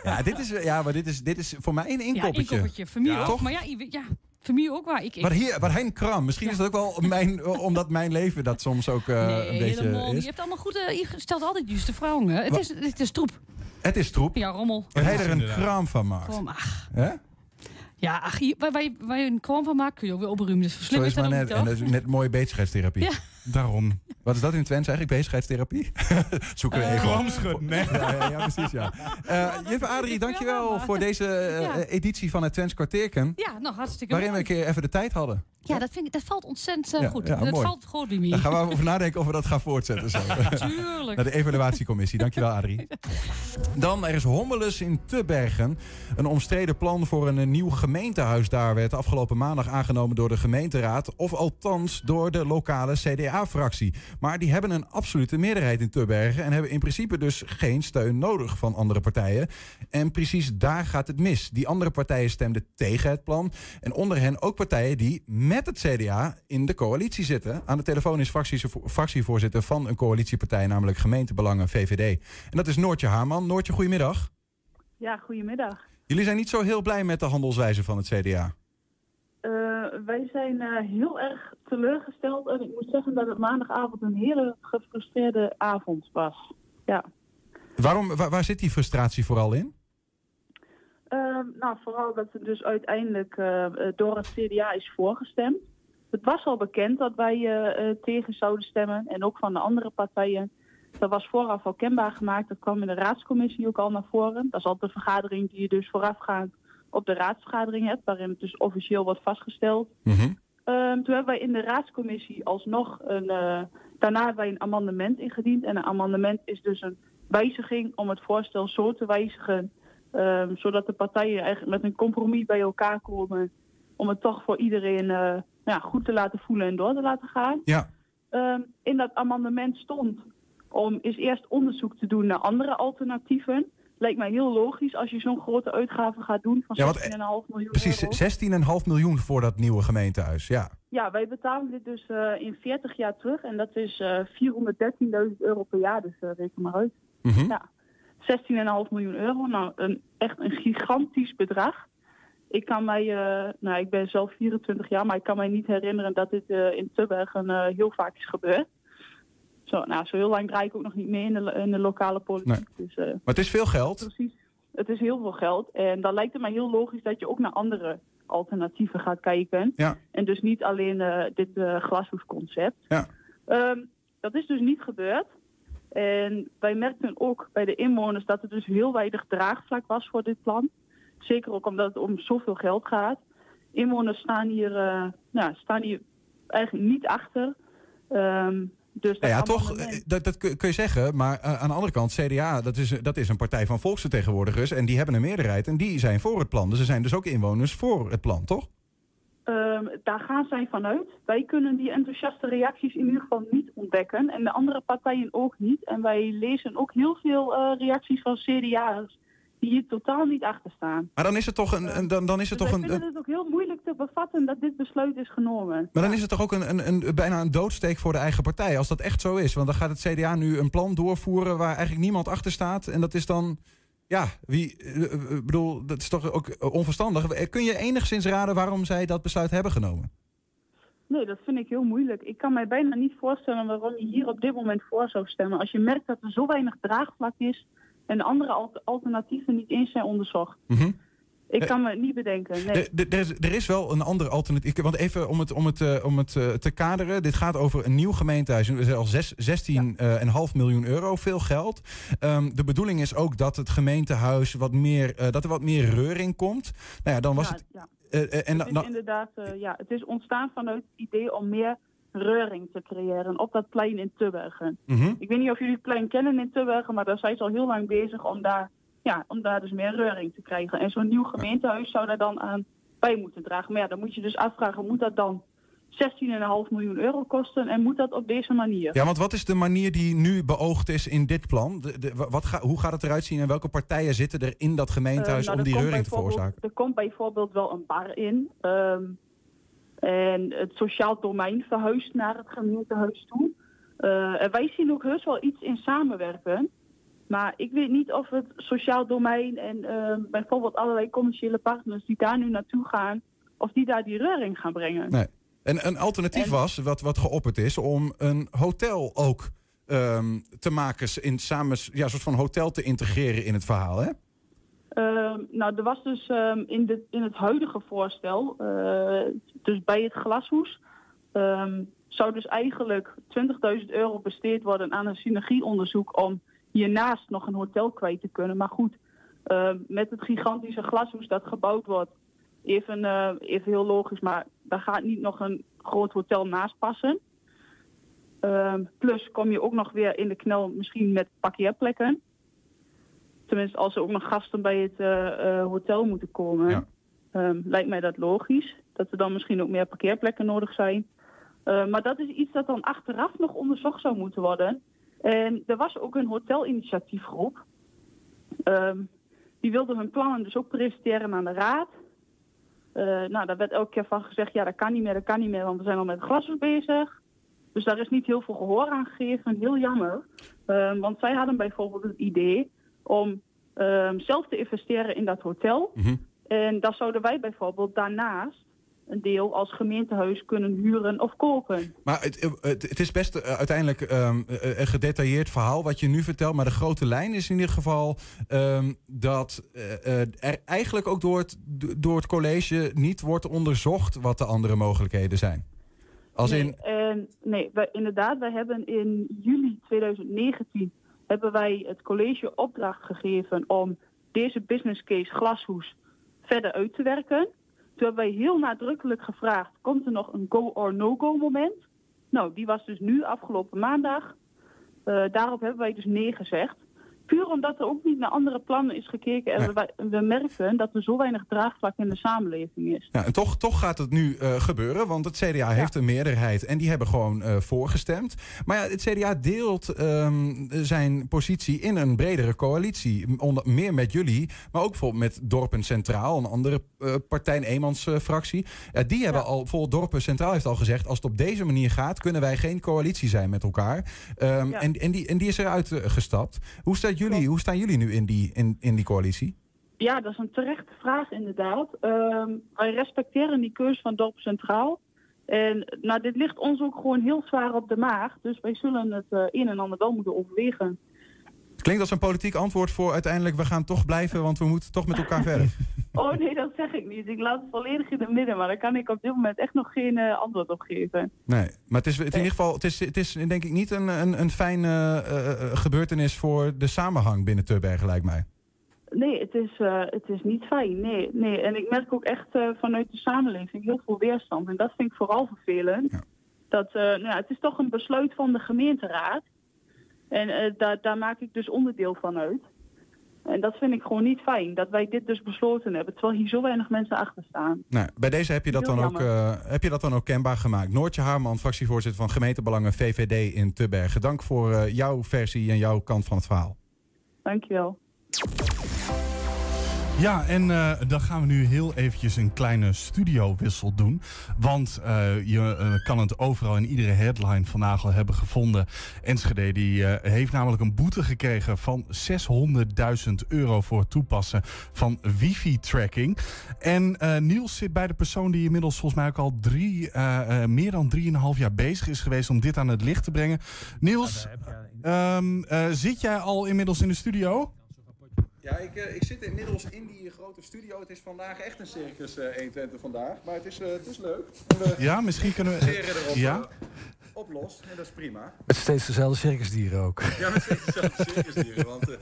ja, dit is, ja, maar dit is, dit is voor mij een Ja, inkoppertje. inkoppertje. Familie Ja, ook. toch? Maar ja, je- ja, familie ook waar. Ik, ik, Maar, hier, maar Hein Kram, misschien is dat ook wel mijn, omdat mijn leven dat soms ook uh, nee, een beetje helemaal is. Je hebt allemaal goed. Uh, je stelt altijd juist de vrouwen. hè. Het Wa- is, het is troep. Het is troep. Ja, rommel. Dat hij er een kraam van maakt. Kom, ach. Ja, ach, hier, waar, waar, je- waar je een kwam van maakt, kun je ook weer opruimen. Dus Zo is maar dan net. En dat is net mooie bezigheidstherapie. Ja. Daarom. Wat is dat in Twents eigenlijk, bezigheidstherapie? Zoeken we Eh, even. op. Kraamschudden, nee. Ja, ja, ja, precies, ja. Eh Juffe Adrie, dankjewel voor deze eh, editie van het Twents kwartierken. Ja, nou hartstikke Waarin we een keer even de tijd hadden. Ja, dat, vind ik, dat valt ontzettend eh, goed. ja, dat mooi. valt goed bij mij. Daar gaan we over nadenken of we dat gaan voortzetten. Zo. Tuurlijk. Naar de evaluatiecommissie. Dankjewel, Adrie. Dan, er is Hommelus in Tubbergen. Een omstreden plan voor een, eh, nieuw gemeentehuis daar werd afgelopen maandag aangenomen door de gemeenteraad. Of althans door de lokale CDA-fractie. Maar die hebben een absolute meerderheid in Tubbergen. En hebben in principe dus geen steun nodig van andere partijen. En precies daar gaat het mis. Die andere partijen stemden tegen het plan. En onder hen ook partijen die met het CDA in de coalitie zitten. Aan de telefoon is fractievoorzitter van een coalitiepartij, namelijk Gemeentebelangen VVD. En dat is Noortje Haarman. Noortje, goedemiddag. Ja, goedemiddag. Jullie zijn niet zo heel blij met de handelswijze van het CDA. Eh, wij zijn eh, heel erg teleurgesteld en ik moet zeggen dat het maandagavond een hele gefrustreerde avond was. Ja. Waarom, waar, waar zit die frustratie vooral in? Ehm, nou, vooral dat het dus uiteindelijk eh, door het CDA is voorgestemd. Het was al bekend dat wij tegen zouden stemmen en ook van de andere partijen. Dat was vooraf al kenbaar gemaakt. Dat kwam in de raadscommissie ook al naar voren. Dat is altijd de vergadering die je dus voorafgaand op de raadsvergadering hebt, waarin het dus officieel wordt vastgesteld. Ehm, toen hebben wij in de raadscommissie alsnog een. eh, daarna hebben wij een amendement ingediend. En een amendement is dus een wijziging om het voorstel zo te wijzigen. ehm, zodat de partijen eigenlijk met een compromis bij elkaar komen. Om het toch voor iedereen eh, ja, goed te laten voelen en door te laten gaan. Ja. ehm, in dat amendement stond om eens eerst onderzoek te doen naar andere alternatieven. Lijkt mij heel logisch als je zo'n grote uitgave gaat doen van Ja, want, 16,5 miljoen Precies, euro. 16,5 miljoen voor dat nieuwe gemeentehuis. Ja. Ja, wij betalen dit dus eh, in 40 jaar terug en dat is eh 413.000 euro per jaar, dus eh, reken maar uit. Mhm. Ja, 16,5 miljoen euro, nou een, echt een gigantisch bedrag. Ik kan mij, eh, nou ik ben zelf 24 jaar, maar ik kan mij niet herinneren dat dit eh, in Tubbergen eh, heel vaak is gebeurd. Zo, nou, zo heel lang draai ik ook nog niet mee in de, in de lokale politiek. Dus, eh, Maar het is veel geld. Precies. Het is heel veel geld. En dan lijkt het mij heel logisch dat je ook naar andere alternatieven gaat kijken. Ja. En dus niet alleen eh, dit eh, glashoesconcept. Ja. Ehm, dat is dus niet gebeurd. En wij merkten ook bij de inwoners dat er dus heel weinig draagvlak was voor dit plan. Zeker ook omdat het om zoveel geld gaat. Inwoners staan hier, nou, staan hier eigenlijk niet achter. Ehm, dus dat Nou ja, toch, eh, dat, dat kun je zeggen. Maar eh, aan de andere kant, CDA, dat is, dat is een partij van volksvertegenwoordigers. En die hebben een meerderheid en die zijn voor het plan. Dus er zijn dus ook inwoners voor het plan, toch? Ehm, daar gaan zij vanuit. Wij kunnen die enthousiaste reacties in ieder geval niet ontdekken. En de andere partijen ook niet. En wij lezen ook heel veel eh, reacties van CDA'ers die hier totaal niet achter staan. Maar dan is het toch een. een- dan, dan is het Dus toch een. vinden het ook heel moeilijk te bevatten dat dit besluit is genomen. Maar dan is het toch ook een, een, een, bijna een doodsteek voor de eigen partij, als dat echt zo is. Want dan gaat het CDA nu een plan doorvoeren waar eigenlijk niemand achter staat. En dat is dan, ja, wie, eh, eh, ik bedoel, dat is toch ook eh, onverstandig. Eh, Kun je enigszins raden waarom zij dat besluit hebben genomen? Nee, dat vind ik heel moeilijk. Ik kan mij bijna niet voorstellen waarom je hier op dit moment voor zou stemmen. Als je merkt dat er zo weinig draagvlak is en de andere al- alternatieven niet eens zijn onderzocht. Mhm. Ik kan me het niet bedenken. Nee. Er- is, wel een ander alternatief. Want even om het, om het, eh, om het eh, te kaderen. Dit gaat over een nieuw gemeentehuis. Er is al zes- 16,5 miljoen euro. Veel geld. Ehm, de bedoeling is ook dat het gemeentehuis wat meer, eh, dat er wat meer reuring komt. Nou ja, dan was Ja, het. ja. eh, eh, en het is dan- inderdaad, eh, ja, het is ontstaan vanuit het idee om meer reuring te creëren op dat plein in Tubbergen. Mhm. Ik weet niet of jullie het plein kennen in Tubbergen, maar daar zijn ze al heel lang bezig om daar, ja, om daar dus meer reuring te krijgen. En zo'n nieuw gemeentehuis zou daar dan aan bij moeten dragen. Maar ja, dan moet je dus afvragen, moet dat dan 16,5 miljoen euro kosten en moet dat op deze manier? Ja, want wat is de manier die nu beoogd is in dit plan? De, de, wat ga, hoe gaat het eruit zien en welke partijen zitten er in dat gemeentehuis Eh, nou, om die reuring te veroorzaken? Er komt bijvoorbeeld wel een bar in. ehm, en het sociaal domein verhuist naar het gemeentehuis toe. Eh, en wij zien ook heus wel iets in samenwerken. Maar ik weet niet of het sociaal domein en ehm, bijvoorbeeld allerlei commerciële partners die daar nu naartoe gaan, of die daar die reuring gaan brengen. Nee. En een alternatief En- was, wat, wat geopperd is, om een hotel ook ehm, te maken, in samen, ja, een soort van hotel te integreren in het verhaal, hè? Ehm, nou, er was dus ehm, in, de, in het huidige voorstel, eh, dus bij het glashoes, ehm, zou dus eigenlijk 20.000 euro besteed worden aan een synergieonderzoek om hiernaast nog een hotel kwijt te kunnen. Maar goed, met het gigantische glashoes dat gebouwd wordt, even, eh, even heel logisch, maar daar gaat niet nog een groot hotel naast passen. Plus kom je ook nog weer in de knel misschien met parkeerplekken. Tenminste, als er ook nog gasten bij het eh, eh, hotel moeten komen, ehm, lijkt mij dat logisch. Dat er dan misschien ook meer parkeerplekken nodig zijn. Eh, maar dat is iets dat dan achteraf nog onderzocht zou moeten worden. En er was ook een hotelinitiatiefgroep. Ehm, die wilden hun plannen dus ook presenteren aan de raad. Nou, daar werd elke keer van gezegd, ja, dat kan niet meer, dat kan niet meer, want we zijn al met glasjes bezig. Dus daar is niet heel veel gehoor aan gegeven, heel jammer. Ehm, want zij hadden bijvoorbeeld het idee om ehm, zelf te investeren in dat hotel. En dat zouden wij bijvoorbeeld daarnaast een deel als gemeentehuis kunnen huren of kopen. Maar het, eh, het, het is best eh, uiteindelijk ehm, eh, een gedetailleerd verhaal wat je nu vertelt. Maar de grote lijn is in ieder geval ehm, dat er eigenlijk ook door het, door het college niet wordt onderzocht wat de andere mogelijkheden zijn. Als nee, in, nee wij, inderdaad, wij hebben in juli 2019 hebben wij het college opdracht gegeven om deze business case glashoes verder uit te werken. Toen hebben wij heel nadrukkelijk gevraagd, komt er nog een go or no-go moment? Nou, die was dus nu afgelopen maandag. Eh, daarop hebben wij dus nee gezegd. Puur omdat er ook niet naar andere plannen is gekeken. En we, we merken dat er zo weinig draagvlak in de samenleving is. Ja, en toch, toch gaat het nu eh, gebeuren, want het CDA heeft een meerderheid en die hebben gewoon eh, voorgestemd. Maar ja, het CDA deelt ehm, zijn positie in een bredere coalitie. Onder, meer met jullie, maar ook bijvoorbeeld met Dorpen Centraal, een andere uh, partij, een eenmansfractie. die hebben al, bijvoorbeeld Dorpen Centraal heeft al gezegd, als het op deze manier gaat, kunnen wij geen coalitie zijn met elkaar. Ehm, en, en, die, en die is eruit gestapt. Hoe staat jullie, hoe staan jullie nu in die, in, in die coalitie? Ja, dat is een terechte vraag inderdaad. Uh, wij respecteren die keuze van Dorp Centraal. En nou, dit ligt ons ook gewoon heel zwaar op de maag. Dus wij zullen het uh, een en ander wel moeten overwegen. Klinkt als een politiek antwoord voor uiteindelijk we gaan toch blijven, want we moeten toch met elkaar verder. Oh nee, dat zeg ik niet. Ik laat het volledig in het midden, maar daar kan ik op dit moment echt nog geen uh, antwoord op geven. Nee, maar het is het in ieder geval, het is, het is denk ik niet een, een, een fijne uh, gebeurtenis voor de samenhang binnen Tubbergen, lijkt mij. Nee, het is, uh, het is niet fijn. Nee, nee. En ik merk ook echt vanuit de samenleving heel veel weerstand. En dat vind ik vooral vervelend. Ja. Dat, nou ja, het is toch een besluit van de gemeenteraad. En daar, daar maak ik dus onderdeel van uit. En dat vind ik gewoon niet fijn, dat wij dit dus besloten hebben, terwijl hier zo weinig mensen achter staan. Nou, bij deze heb je, dat dan ook, uh, heb je dat dan ook kenbaar gemaakt. Noortje Haarman, fractievoorzitter van gemeentebelangen VVD in Tubbergen. Dank voor uh, jouw versie en jouw kant van het verhaal. Dankjewel. Ja, en uh, dan gaan we nu heel eventjes een kleine studiowissel doen. Want uh, je uh, kan het overal in iedere headline vandaag al hebben gevonden. Enschede die heeft namelijk een boete gekregen van 600.000 euro voor het toepassen van wifi-tracking. En Niels zit bij de persoon die inmiddels volgens mij ook al drie, meer dan 3,5 jaar bezig is geweest om dit aan het licht te brengen. Niels, um, zit jij al inmiddels in de studio? Ja, ik, uh, ik zit inmiddels in die grote studio. Het is vandaag echt een circus uh, 120 vandaag. Maar het is, uh, het is leuk. We ja, misschien kunnen we... erop ja? oplos. En dat is prima. Met steeds dezelfde circusdieren ook. Ja, met steeds dezelfde circusdieren. Want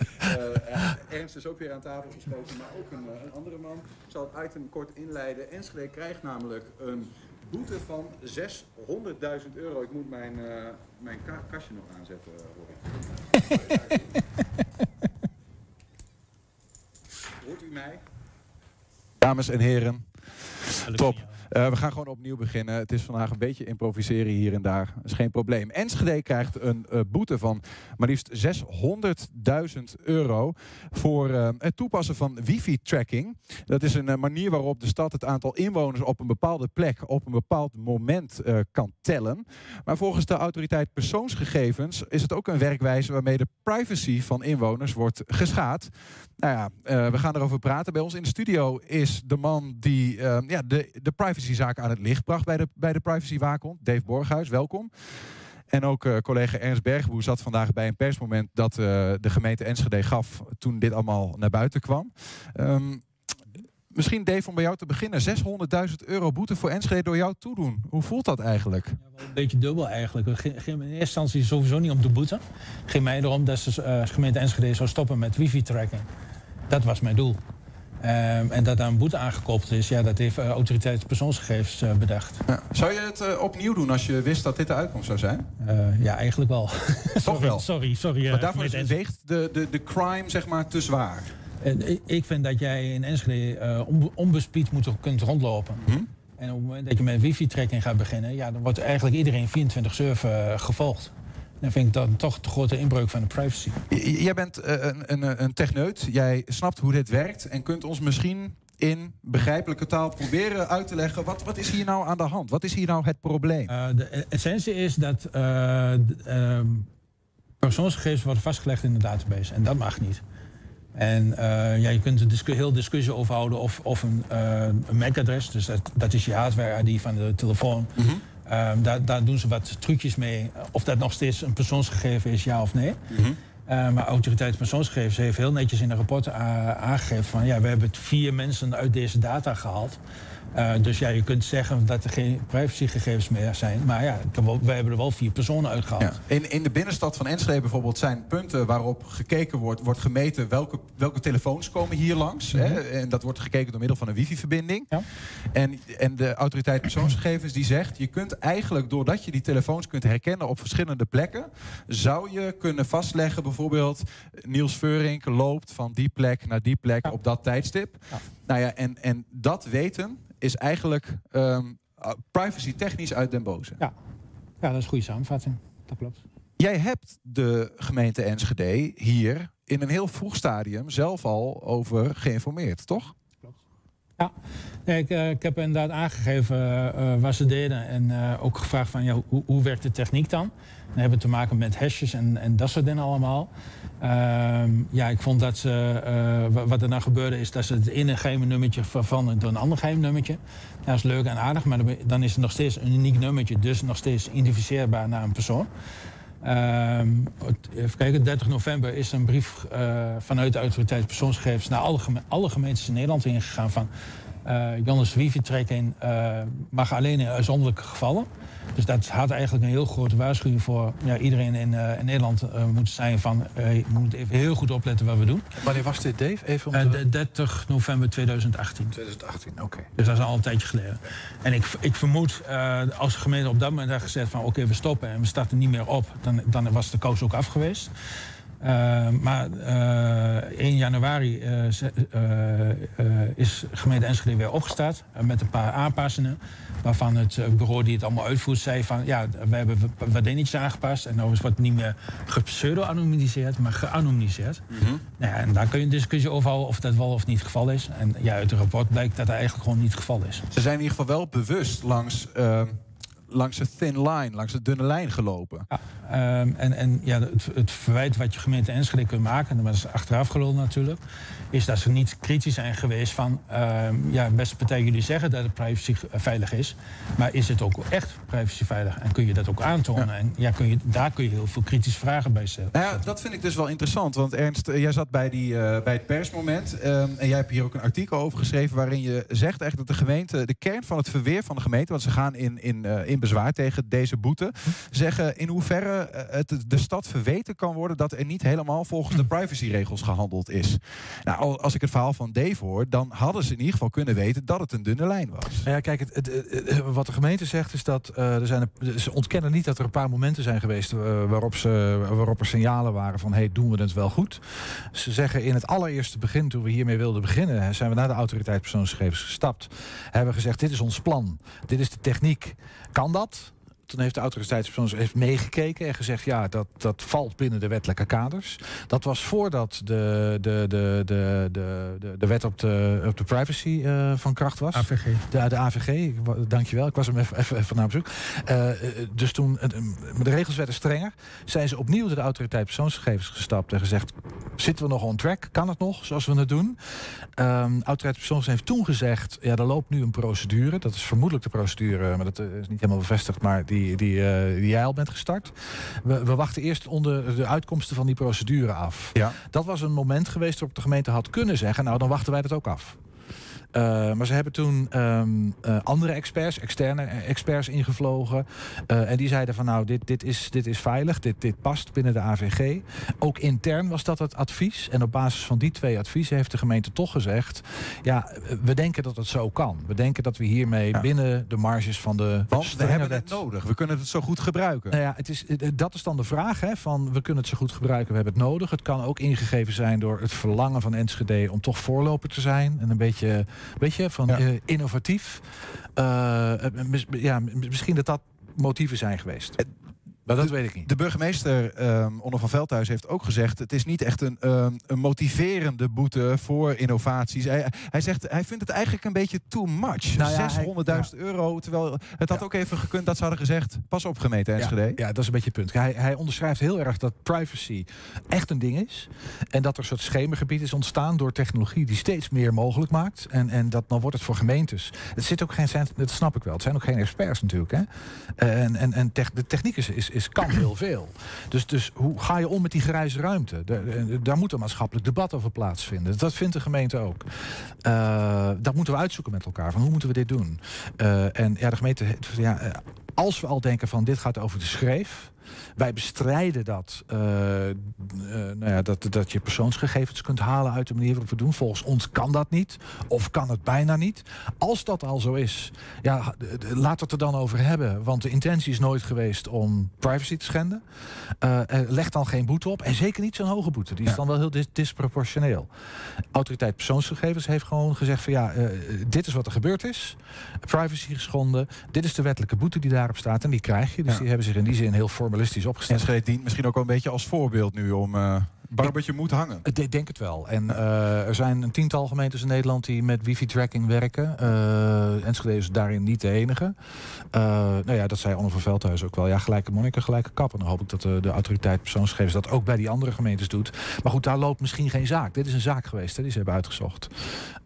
Ernst is ook weer aan tafel geschoten. Maar ook een, een andere man. Ik zal het item kort inleiden. Enschede krijgt namelijk een boete van 600.000 euro. Ik moet mijn, mijn ka kastje nog aanzetten, Roy. Hoort mij? Dames en heren, top. Uh, we gaan gewoon opnieuw beginnen. Het is vandaag een beetje improviseren hier en daar. Dat is geen probleem. Enschede krijgt een uh, boete van maar liefst 600.000 euro voor uh, het toepassen van wifi-tracking. Dat is een manier waarop de stad het aantal inwoners op een bepaalde plek op een bepaald moment kan tellen. Maar volgens de autoriteit persoonsgegevens is het ook een werkwijze waarmee de privacy van inwoners wordt geschaad. Nou ja, we gaan erover praten. Bij ons in de studio is de man die ja, de, de privacy privacyzaken aan het licht bracht bij de, bij de Privacy Waakhond. Dave Borghuis, welkom. En ook uh, collega Ernst Bergboe zat vandaag bij een persmoment dat uh, de gemeente Enschede gaf toen dit allemaal naar buiten kwam. Um, misschien Dave, om bij jou te beginnen. 600.000 euro boete voor Enschede door jou toedoen. Hoe voelt dat eigenlijk? Ja, wel een beetje dubbel eigenlijk. Het ging in eerste instantie sowieso niet om de boete. Het ging mij erom dat de uh, gemeente Enschede zou stoppen met wifi-tracking. Dat was mijn doel. Um, en dat daar een boete aangekoppeld is, ja, dat heeft uh, autoriteit persoonsgegevens uh, bedacht. Ja. Zou je het uh, opnieuw doen als je wist dat dit de uitkomst zou zijn? ja, eigenlijk wel. Toch sorry, wel? Sorry, sorry. maar daarvoor is, weegt de, de, de crime zeg maar te zwaar. ik vind dat jij in Enschede onbespied moet, kunt rondlopen. Hm? En op het moment dat je met wifi-tracking gaat beginnen, ja, dan wordt eigenlijk iedereen 24-7 gevolgd. Dan vind ik dat toch de grote inbreuk van de privacy. Jij bent uh, een, een, een techneut. Jij snapt hoe dit werkt en kunt ons misschien in begrijpelijke taal proberen uit te leggen. Wat, wat is hier nou aan de hand? Wat is hier nou het probleem? Uh, de essentie is dat uh, persoonsgegevens worden vastgelegd in de database. En dat mag niet. En ja, je kunt er discu heel discussie over houden of, of een, een MAC-adres, dus dat, dat is je hardware-ID van de telefoon. Mm -hmm. Um, daar, daar, doen ze wat trucjes mee. Of dat nog steeds een persoonsgegeven is, ja of nee. Mm -hmm. uh, maar autoriteit persoonsgegevens heeft heel netjes in een rapport aangegeven van ja, we hebben vier mensen uit deze data gehaald. Eh, dus ja, je kunt zeggen dat er geen privacygegevens meer zijn. Maar ja, wij hebben er wel vier personen uitgehaald. Ja. In, in de binnenstad van Enschede bijvoorbeeld zijn punten waarop gekeken wordt, wordt gemeten welke, welke telefoons komen hier langs. hè? En dat wordt gekeken door middel van een wifi-verbinding. En, en de autoriteit persoonsgegevens die zegt, je kunt eigenlijk doordat je die telefoons kunt herkennen op verschillende plekken, zou je kunnen vastleggen bijvoorbeeld Niels Veurink loopt van die plek naar die plek op dat tijdstip. Nou ja, en, en dat weten is eigenlijk ehm privacy technisch uit den boze. Ja. ja, dat is een goede samenvatting. Dat klopt. Jij hebt de gemeente Enschede hier in een heel vroeg stadium zelf al over geïnformeerd, toch? Ja, ik, eh, ik heb inderdaad aangegeven eh, eh, wat ze deden en eh, ook gevraagd van ja, hoe, hoe werkt de techniek dan? We hebben te maken met hashes en, en dat soort dingen allemaal. Ehm, ja, ik vond dat ze, eh, wa- wat er nou gebeurde is dat ze het ene geheime nummertje vervangen door een ander geheim nummertje. Dat is leuk en aardig, maar dan dan is het nog steeds een uniek nummertje, dus nog steeds identificeerbaar naar een persoon. Ehm, even kijken, 30 november is een brief eh, vanuit de autoriteit persoonsgegevens naar alle, geme- alle gemeentes in Nederland ingegaan van eh Jannes eh, mag alleen in uitzonderlijke gevallen. Dus dat had eigenlijk een heel grote waarschuwing voor ja, iedereen in, eh, in Nederland eh, moeten zijn van je moet even heel goed opletten wat we doen. Wanneer was dit, Dave? Even om Eh, te- de 30 november 2018. 2018, oké. Dus dat is al een tijdje geleden. En ik, ik vermoed, als de gemeente op dat moment had gezegd van oké, we stoppen en we starten niet meer op, dan, dan was de kous ook af geweest. Eh, maar eh 1 januari eh, is gemeente Enschede weer opgestart met een paar aanpassingen. Waarvan het bureau die het allemaal uitvoert zei van ja, we hebben wat dingetjes aangepast. En nou is wat niet meer gepseudo-anonimiseerd, maar geanonimiseerd. Nou ja, en daar kun je een discussie over houden of dat wel of niet het geval is. En ja, uit het rapport blijkt dat dat eigenlijk gewoon niet het geval is. Ze zijn in ieder geval wel bewust langs, ehm, langs de thin line, langs de dunne lijn gelopen. Ehm, en en ja, het, het verwijt wat je gemeente Enschede kunt maken, en dat is achteraf gelul natuurlijk, is dat ze niet kritisch zijn geweest van, ehm, ja, beste partij, jullie zeggen dat het privacy veilig is, maar is het ook echt privacy veilig? En kun je dat ook aantonen? En ja, kun je, daar kun je heel veel kritische vragen bij stellen. Nou ja, dat vind ik dus wel interessant. Want Ernst, eh, jij zat bij, die, eh, bij het persmoment. ehm, en jij hebt hier ook een artikel over geschreven. waarin je zegt eigenlijk dat de gemeente. de kern van het verweer van de gemeente. want ze gaan in, in, eh, in bezwaar tegen deze boete. zeggen in hoeverre eh, het de stad verweten kan worden. dat er niet helemaal volgens de privacyregels gehandeld is. Nou, al- als ik het verhaal van Dave hoor. dan hadden ze in ieder geval kunnen weten dat het een dunne lijn was. Nou ja, kijk, het, het, het- het- wat de gemeente zegt is dat eh, er zijn, ze ontkennen niet dat er een paar momenten zijn geweest eh, waarop, ze, waarop er signalen waren van hey, doen we het wel goed. Ze zeggen in het allereerste begin, toen we hiermee wilden beginnen, zijn we naar de autoriteit persoonsgegevens gestapt. Hebben we gezegd, dit is ons plan, dit is de techniek. Kan dat? Toen heeft de autoriteit heeft meegekeken en gezegd: ja, dat, dat valt binnen de wettelijke kaders. Dat was voordat de, de, de, de, de, de, de wet op de, op de privacy eh, van kracht was. AVG. De, de AVG, dankjewel. Ik was hem even, even, even naar op zoek. Eh, eh, dus toen de regels werden strenger, zijn ze opnieuw door de autoriteit persoonsgegevens gestapt en gezegd: zitten we nog on track? Kan het nog zoals we het doen? Ehm autoriteit persoonsgegevens heeft toen gezegd: ja, er loopt nu een procedure. Dat is vermoedelijk de procedure, maar dat is niet helemaal bevestigd, maar die, die, eh, die jij al bent gestart. We, we wachten eerst onder de uitkomsten van die procedure af. Ja. Dat was een moment geweest waarop de gemeente had kunnen zeggen: nou, dan wachten wij dat ook af. Uh, maar ze hebben toen um, uh, andere experts, externe experts ingevlogen. Uh, en die zeiden van nou, dit, dit, is, dit is veilig, dit, dit past binnen de AVG. Ook intern was dat het advies. En op basis van die twee adviezen heeft de gemeente toch gezegd... ja, we denken dat het zo kan. We denken dat we hiermee ja. binnen de marges van de... Want we hebben het nodig, we kunnen het zo goed gebruiken. Nou ja, het is, dat is dan de vraag, hè, van we kunnen het zo goed gebruiken, we hebben het nodig. Het kan ook ingegeven zijn door het verlangen van Enschede om toch voorloper te zijn. En een beetje... Weet je, van ja. uh, innovatief. Uh, mis, ja, misschien dat dat motieven zijn geweest. Dat de, weet ik niet. De burgemeester, um, Onno van Veldhuis, heeft ook gezegd... het is niet echt een, um, een motiverende boete voor innovaties. Hij, hij zegt, hij vindt het eigenlijk een beetje too much. Nou ja, 600.000 ja. euro, terwijl het had ook even gekund dat ze hadden gezegd... pas op gemeente Enschede. Ja, dat is een beetje het punt. Hij, hij onderschrijft heel erg dat privacy echt een ding is. En dat er een soort schemergebied is ontstaan door technologie... die steeds meer mogelijk maakt. En, en dat dan wordt het voor gemeentes. Het zit ook geen... Dat snap ik wel. Het zijn ook geen experts natuurlijk. Hè? En, en, en de techniek is, is, kan heel veel. Dus, dus hoe ga je om met die grijze ruimte? Daar, daar moet een maatschappelijk debat over plaatsvinden. Dat vindt de gemeente ook. Eh, dat moeten we uitzoeken met elkaar. Van hoe moeten we dit doen? Eh, en ja, de gemeente, ja, eh, als we al denken van dit gaat over de schreef. Wij bestrijden dat, eh, eh, nou ja, dat, dat je persoonsgegevens kunt halen uit de manier waarop we doen. Volgens ons kan dat niet, of kan het bijna niet. Als dat al zo is, ja, laat het er dan over hebben. Want de intentie is nooit geweest om privacy te schenden. Eh, leg dan geen boete op. En zeker niet zo'n hoge boete. Die is dan wel heel dis- disproportioneel. Autoriteit persoonsgegevens heeft gewoon gezegd van ja, dit is wat er gebeurd is. Privacy geschonden. Dit is de wettelijke boete die daarop staat. En die krijg je. Dus Ja. die hebben zich in die zin heel opgesteld. Enschede dient misschien ook wel een beetje als voorbeeld nu om... eh Barbetje moet hangen. Ik denk het wel. En eh, er zijn een tiental gemeentes in Nederland die met wifi-tracking werken. Eh Enschede is daarin niet de enige. Eh, nou ja, dat zei Anne van Veldhuis ook wel. Ja, gelijke monniken, gelijke kappen. Dan hoop ik dat de, de autoriteit persoonsgegevens dat ook bij die andere gemeentes doet. Maar goed, daar loopt misschien geen zaak. Dit is een zaak geweest, hè, die ze hebben uitgezocht.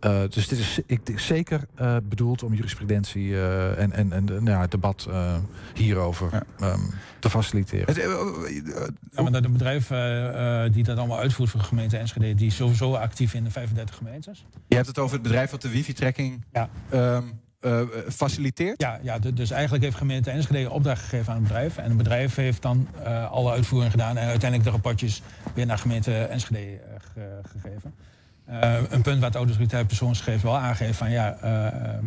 Eh, dus dit is, ik, dit is zeker eh, bedoeld om jurisprudentie eh, en, en, en nou ja, het debat eh, hierover ehm, te faciliteren. Ja, maar dat een bedrijf eh, eh, die dat allemaal uitvoert voor de gemeente Enschede, die is sowieso actief in de 35 gemeentes. Je hebt het over het bedrijf dat de wifi-tracking ehm, eh, faciliteert? Ja, ja, du- dus eigenlijk heeft gemeente Enschede opdracht gegeven aan het bedrijf. En het bedrijf heeft dan eh, alle uitvoering gedaan en uiteindelijk de rapportjes weer naar gemeente Enschede eh, ge- gegeven. Een punt wat de autoriteit persoonsgegevens wel aangeeft van ja,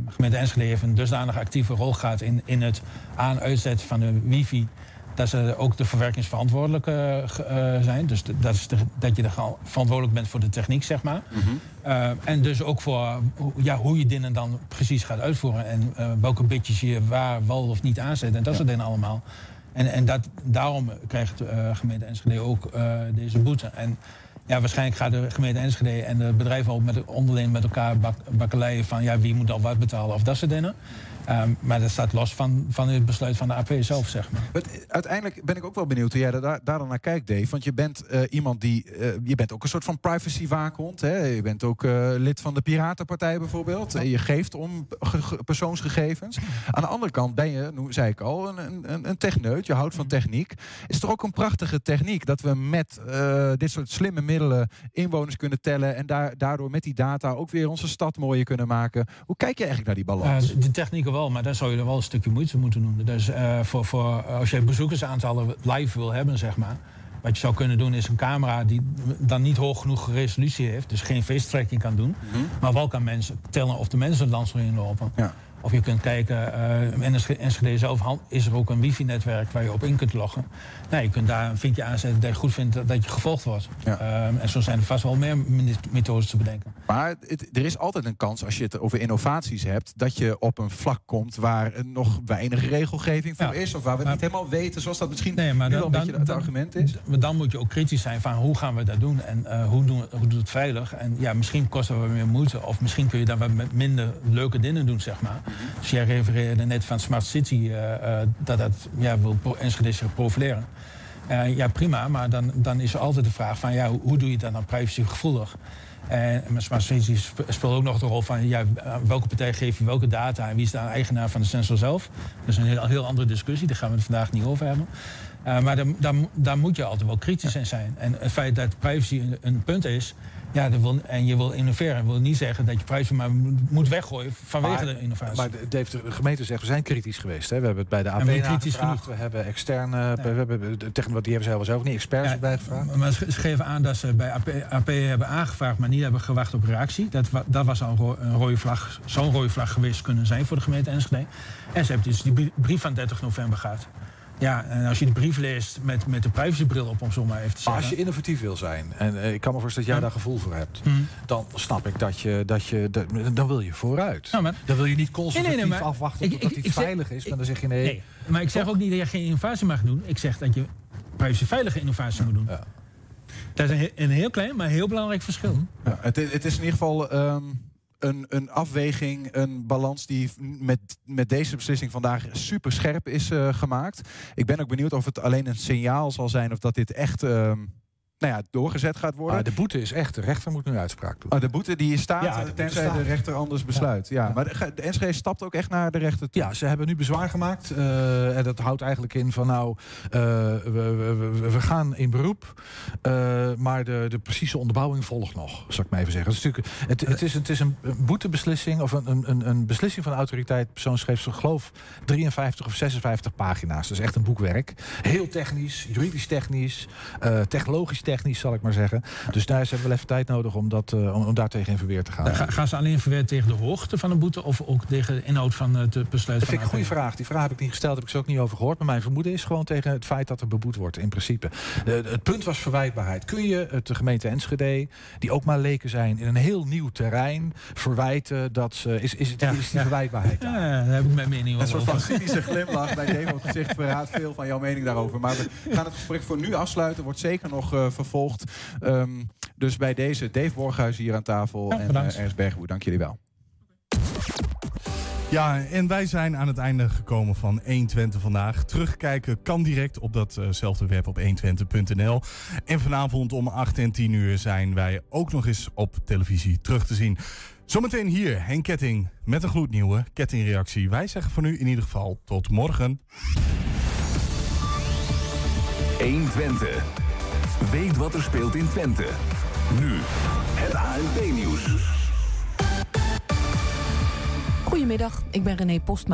gemeente Enschede heeft een dusdanig actieve rol gehad in, in het aan-uitzetten van de wifi. Dat ze ook de verwerkingsverantwoordelijke eh, eh, zijn. Dus de- dat, is de- dat je gewoon verantwoordelijk bent voor de techniek, zeg maar. Eh, en dus ook voor hoe- ja, hoe je dingen dan precies gaat uitvoeren. En welke bitjes je waar wel of niet aanzet. En dat soort dingen allemaal. En, en dat, daarom krijgt de gemeente Enschede ook deze boete. En ja, waarschijnlijk gaat de gemeente Enschede en de bedrijven ook met, onderling met elkaar bak, bakkeleien van ja, wie moet al wat betalen of dat soort dingen. Ehm, maar dat staat los van, van het besluit van de AP zelf, zeg maar. Uiteindelijk ben ik ook wel benieuwd hoe jij daar, daar dan naar kijkt, Dave. Want je bent eh, iemand die. eh, je bent ook een soort van privacy-waakhond. Hè? Je bent ook eh, lid van de Piratenpartij bijvoorbeeld. Je geeft om ge- ge- persoonsgegevens. Aan de andere kant ben je, nu zei ik al, een, een- een, techneut. Je houdt van techniek. Is toch ook een prachtige techniek dat we met dit soort slimme middelen inwoners kunnen tellen. En daar, daardoor met die data ook weer onze stad mooier kunnen maken. Hoe kijk je eigenlijk naar die balans? De technieken wel, maar daar zou je er wel een stukje moeite moeten doen. Dus uh, voor, voor, als je bezoekersaantallen live wil hebben, zeg maar. Wat je zou kunnen doen is een camera die dan niet hoog genoeg resolutie heeft. Dus geen face tracking kan doen. Mhm. Maar wel kan mensen tellen of de mensen het land erin lopen. Ja. Of je kunt kijken, uh, in Enschede zelf is er ook een wifi-netwerk waar je op in kunt loggen. Nou, je kunt daar een vinkje aanzetten dat je goed vindt dat je gevolgd wordt. Ja. Uh, en zo zijn er vast wel meer methodes te bedenken. Maar het, er is altijd een kans, als je het over innovaties hebt, dat je op een vlak komt waar nog weinig regelgeving voor Ja. is. Of waar we Maar- niet helemaal weten, zoals dat misschien Nee, maar nu dan, een beetje dan- het argument is. Maar dan moet je ook kritisch zijn van hoe gaan we dat doen en eh, hoe, doen, hoe doet het veilig. En ja, misschien kost het wat meer moeite of misschien kun je daar wat met minder leuke dingen doen, zeg maar. Dus jij refereerde net van Smart City, eh, eh, dat dat ja, wil Enschede zich profileren. Eh, ja, prima, maar dan, dan is er altijd de vraag van ja, hoe, hoe doe je dat nou privacygevoelig? En met Smart City sp- speelt ook nog de rol van ja, welke partij geef je welke data en wie is de eigenaar van de sensor zelf. Dat is een heel, heel andere discussie, daar gaan we het vandaag niet over hebben. Uh, maar daar, daar, daar moet je altijd wel kritisch in zijn. En het feit dat privacy een, een punt is, ja, dat wil, en je wil innoveren, wil niet zeggen dat je privacy maar moet weggooien vanwege Maar- de innovatie. Maar de, Dave, de gemeente zegt, we zijn kritisch geweest. Hè. We hebben het bij de nagevraagd. genoeg. We hebben externe... We hebben, de techn- die hebben zelf ook niet experts Ja, erbij gevraagd. Maar ze ze geven aan dat ze bij AP, AP hebben aangevraagd, maar niet hebben gewacht op reactie. Dat, dat was al een, ro- een rode vlag, zo'n rode vlag geweest kunnen zijn voor de gemeente Enschede. En ze hebben dus die brie- brief van 30 november gehad. Ja, en als je de brief leest met, met de privacybril op, om zo maar even te Maar zeggen. als je innovatief wil zijn, en eh, ik kan me voorstellen dat jij daar gevoel voor hebt, Hm. dan snap ik dat je, dat je dat, dan wil je vooruit. Ja, maar- dan wil je niet conservatief Nee, nee, nee, maar afwachten ik- totdat ik- iets veilig is, maar dan zeg je nee. Nee, maar ik zeg ook niet dat je geen innovatie mag doen. Ik zeg dat je privacyveilige innovatie moet doen. Dat is een, een heel klein, maar heel belangrijk verschil. Ja, het, het is in ieder geval ehm, een, een afweging, een balans die met, met deze beslissing vandaag super scherp is eh, gemaakt. Ik ben ook benieuwd of het alleen een signaal zal zijn of dat dit echt ehm, nou ja, doorgezet gaat worden. Ah, de boete is echt, de rechter moet nu uitspraak doen. Oh, de boete die staat, Ja, de tenzij staat. de rechter anders besluit. Ja. Maar de, de NSG stapt ook echt naar de rechter toe. Ja, ze hebben nu bezwaar gemaakt. eh, en dat houdt eigenlijk in van nou, eh, we, we, we, we gaan in beroep. eh, maar de, de precieze onderbouwing volgt nog, zal ik maar even zeggen. Het is, natuurlijk, het, het is, het is een boetebeslissing of een, een, een beslissing van de autoriteit. Persoon schreef, ik geloof, 53 of 56 pagina's. Dat is echt een boekwerk. Heel technisch, juridisch technisch, eh, technologisch technisch, zal ik maar zeggen. Dus daar hebben we wel even tijd nodig om, dat, eh, om, om daar tegen in verweer te gaan. Ga- Gaan ze alleen verweer tegen de hoogte van de boete of ook tegen de inhoud van het eh, besluit Dat vind ik een goede vraag. Die vraag heb ik niet gesteld, heb ik ze ook niet over gehoord. Maar mijn vermoeden is gewoon tegen het feit dat er beboet wordt, in principe. De- het punt was verwijtbaarheid. Kun je het de gemeente Enschede, die ook maar leken zijn, in een heel nieuw terrein verwijten dat ze. Is, is, het, is die verwijtbaarheid daar? Ja, daar heb ik mijn mening Een wel soort van over. cynische glimlach bij het gezicht verraadt veel van jouw mening daarover. Maar we gaan het gesprek voor nu afsluiten. Wordt zeker nog eh, vervolgd. Ehm, dus bij deze Dave Borghuis hier aan tafel en uh, Ernst Bergwoe. Dank jullie wel. Ja, en wij zijn aan het einde gekomen van 120 vandaag. Terugkijken kan direct op datzelfde web op 120.nl. En vanavond om 8 en 10 uur zijn wij ook nog eens op televisie terug te zien. Zometeen hier Henk Ketting met een gloednieuwe kettingreactie. Wij zeggen voor nu in ieder geval tot morgen. 120. Weet wat er speelt in Twente. Nu het ANP-nieuws. Goedemiddag, ik ben René Postma.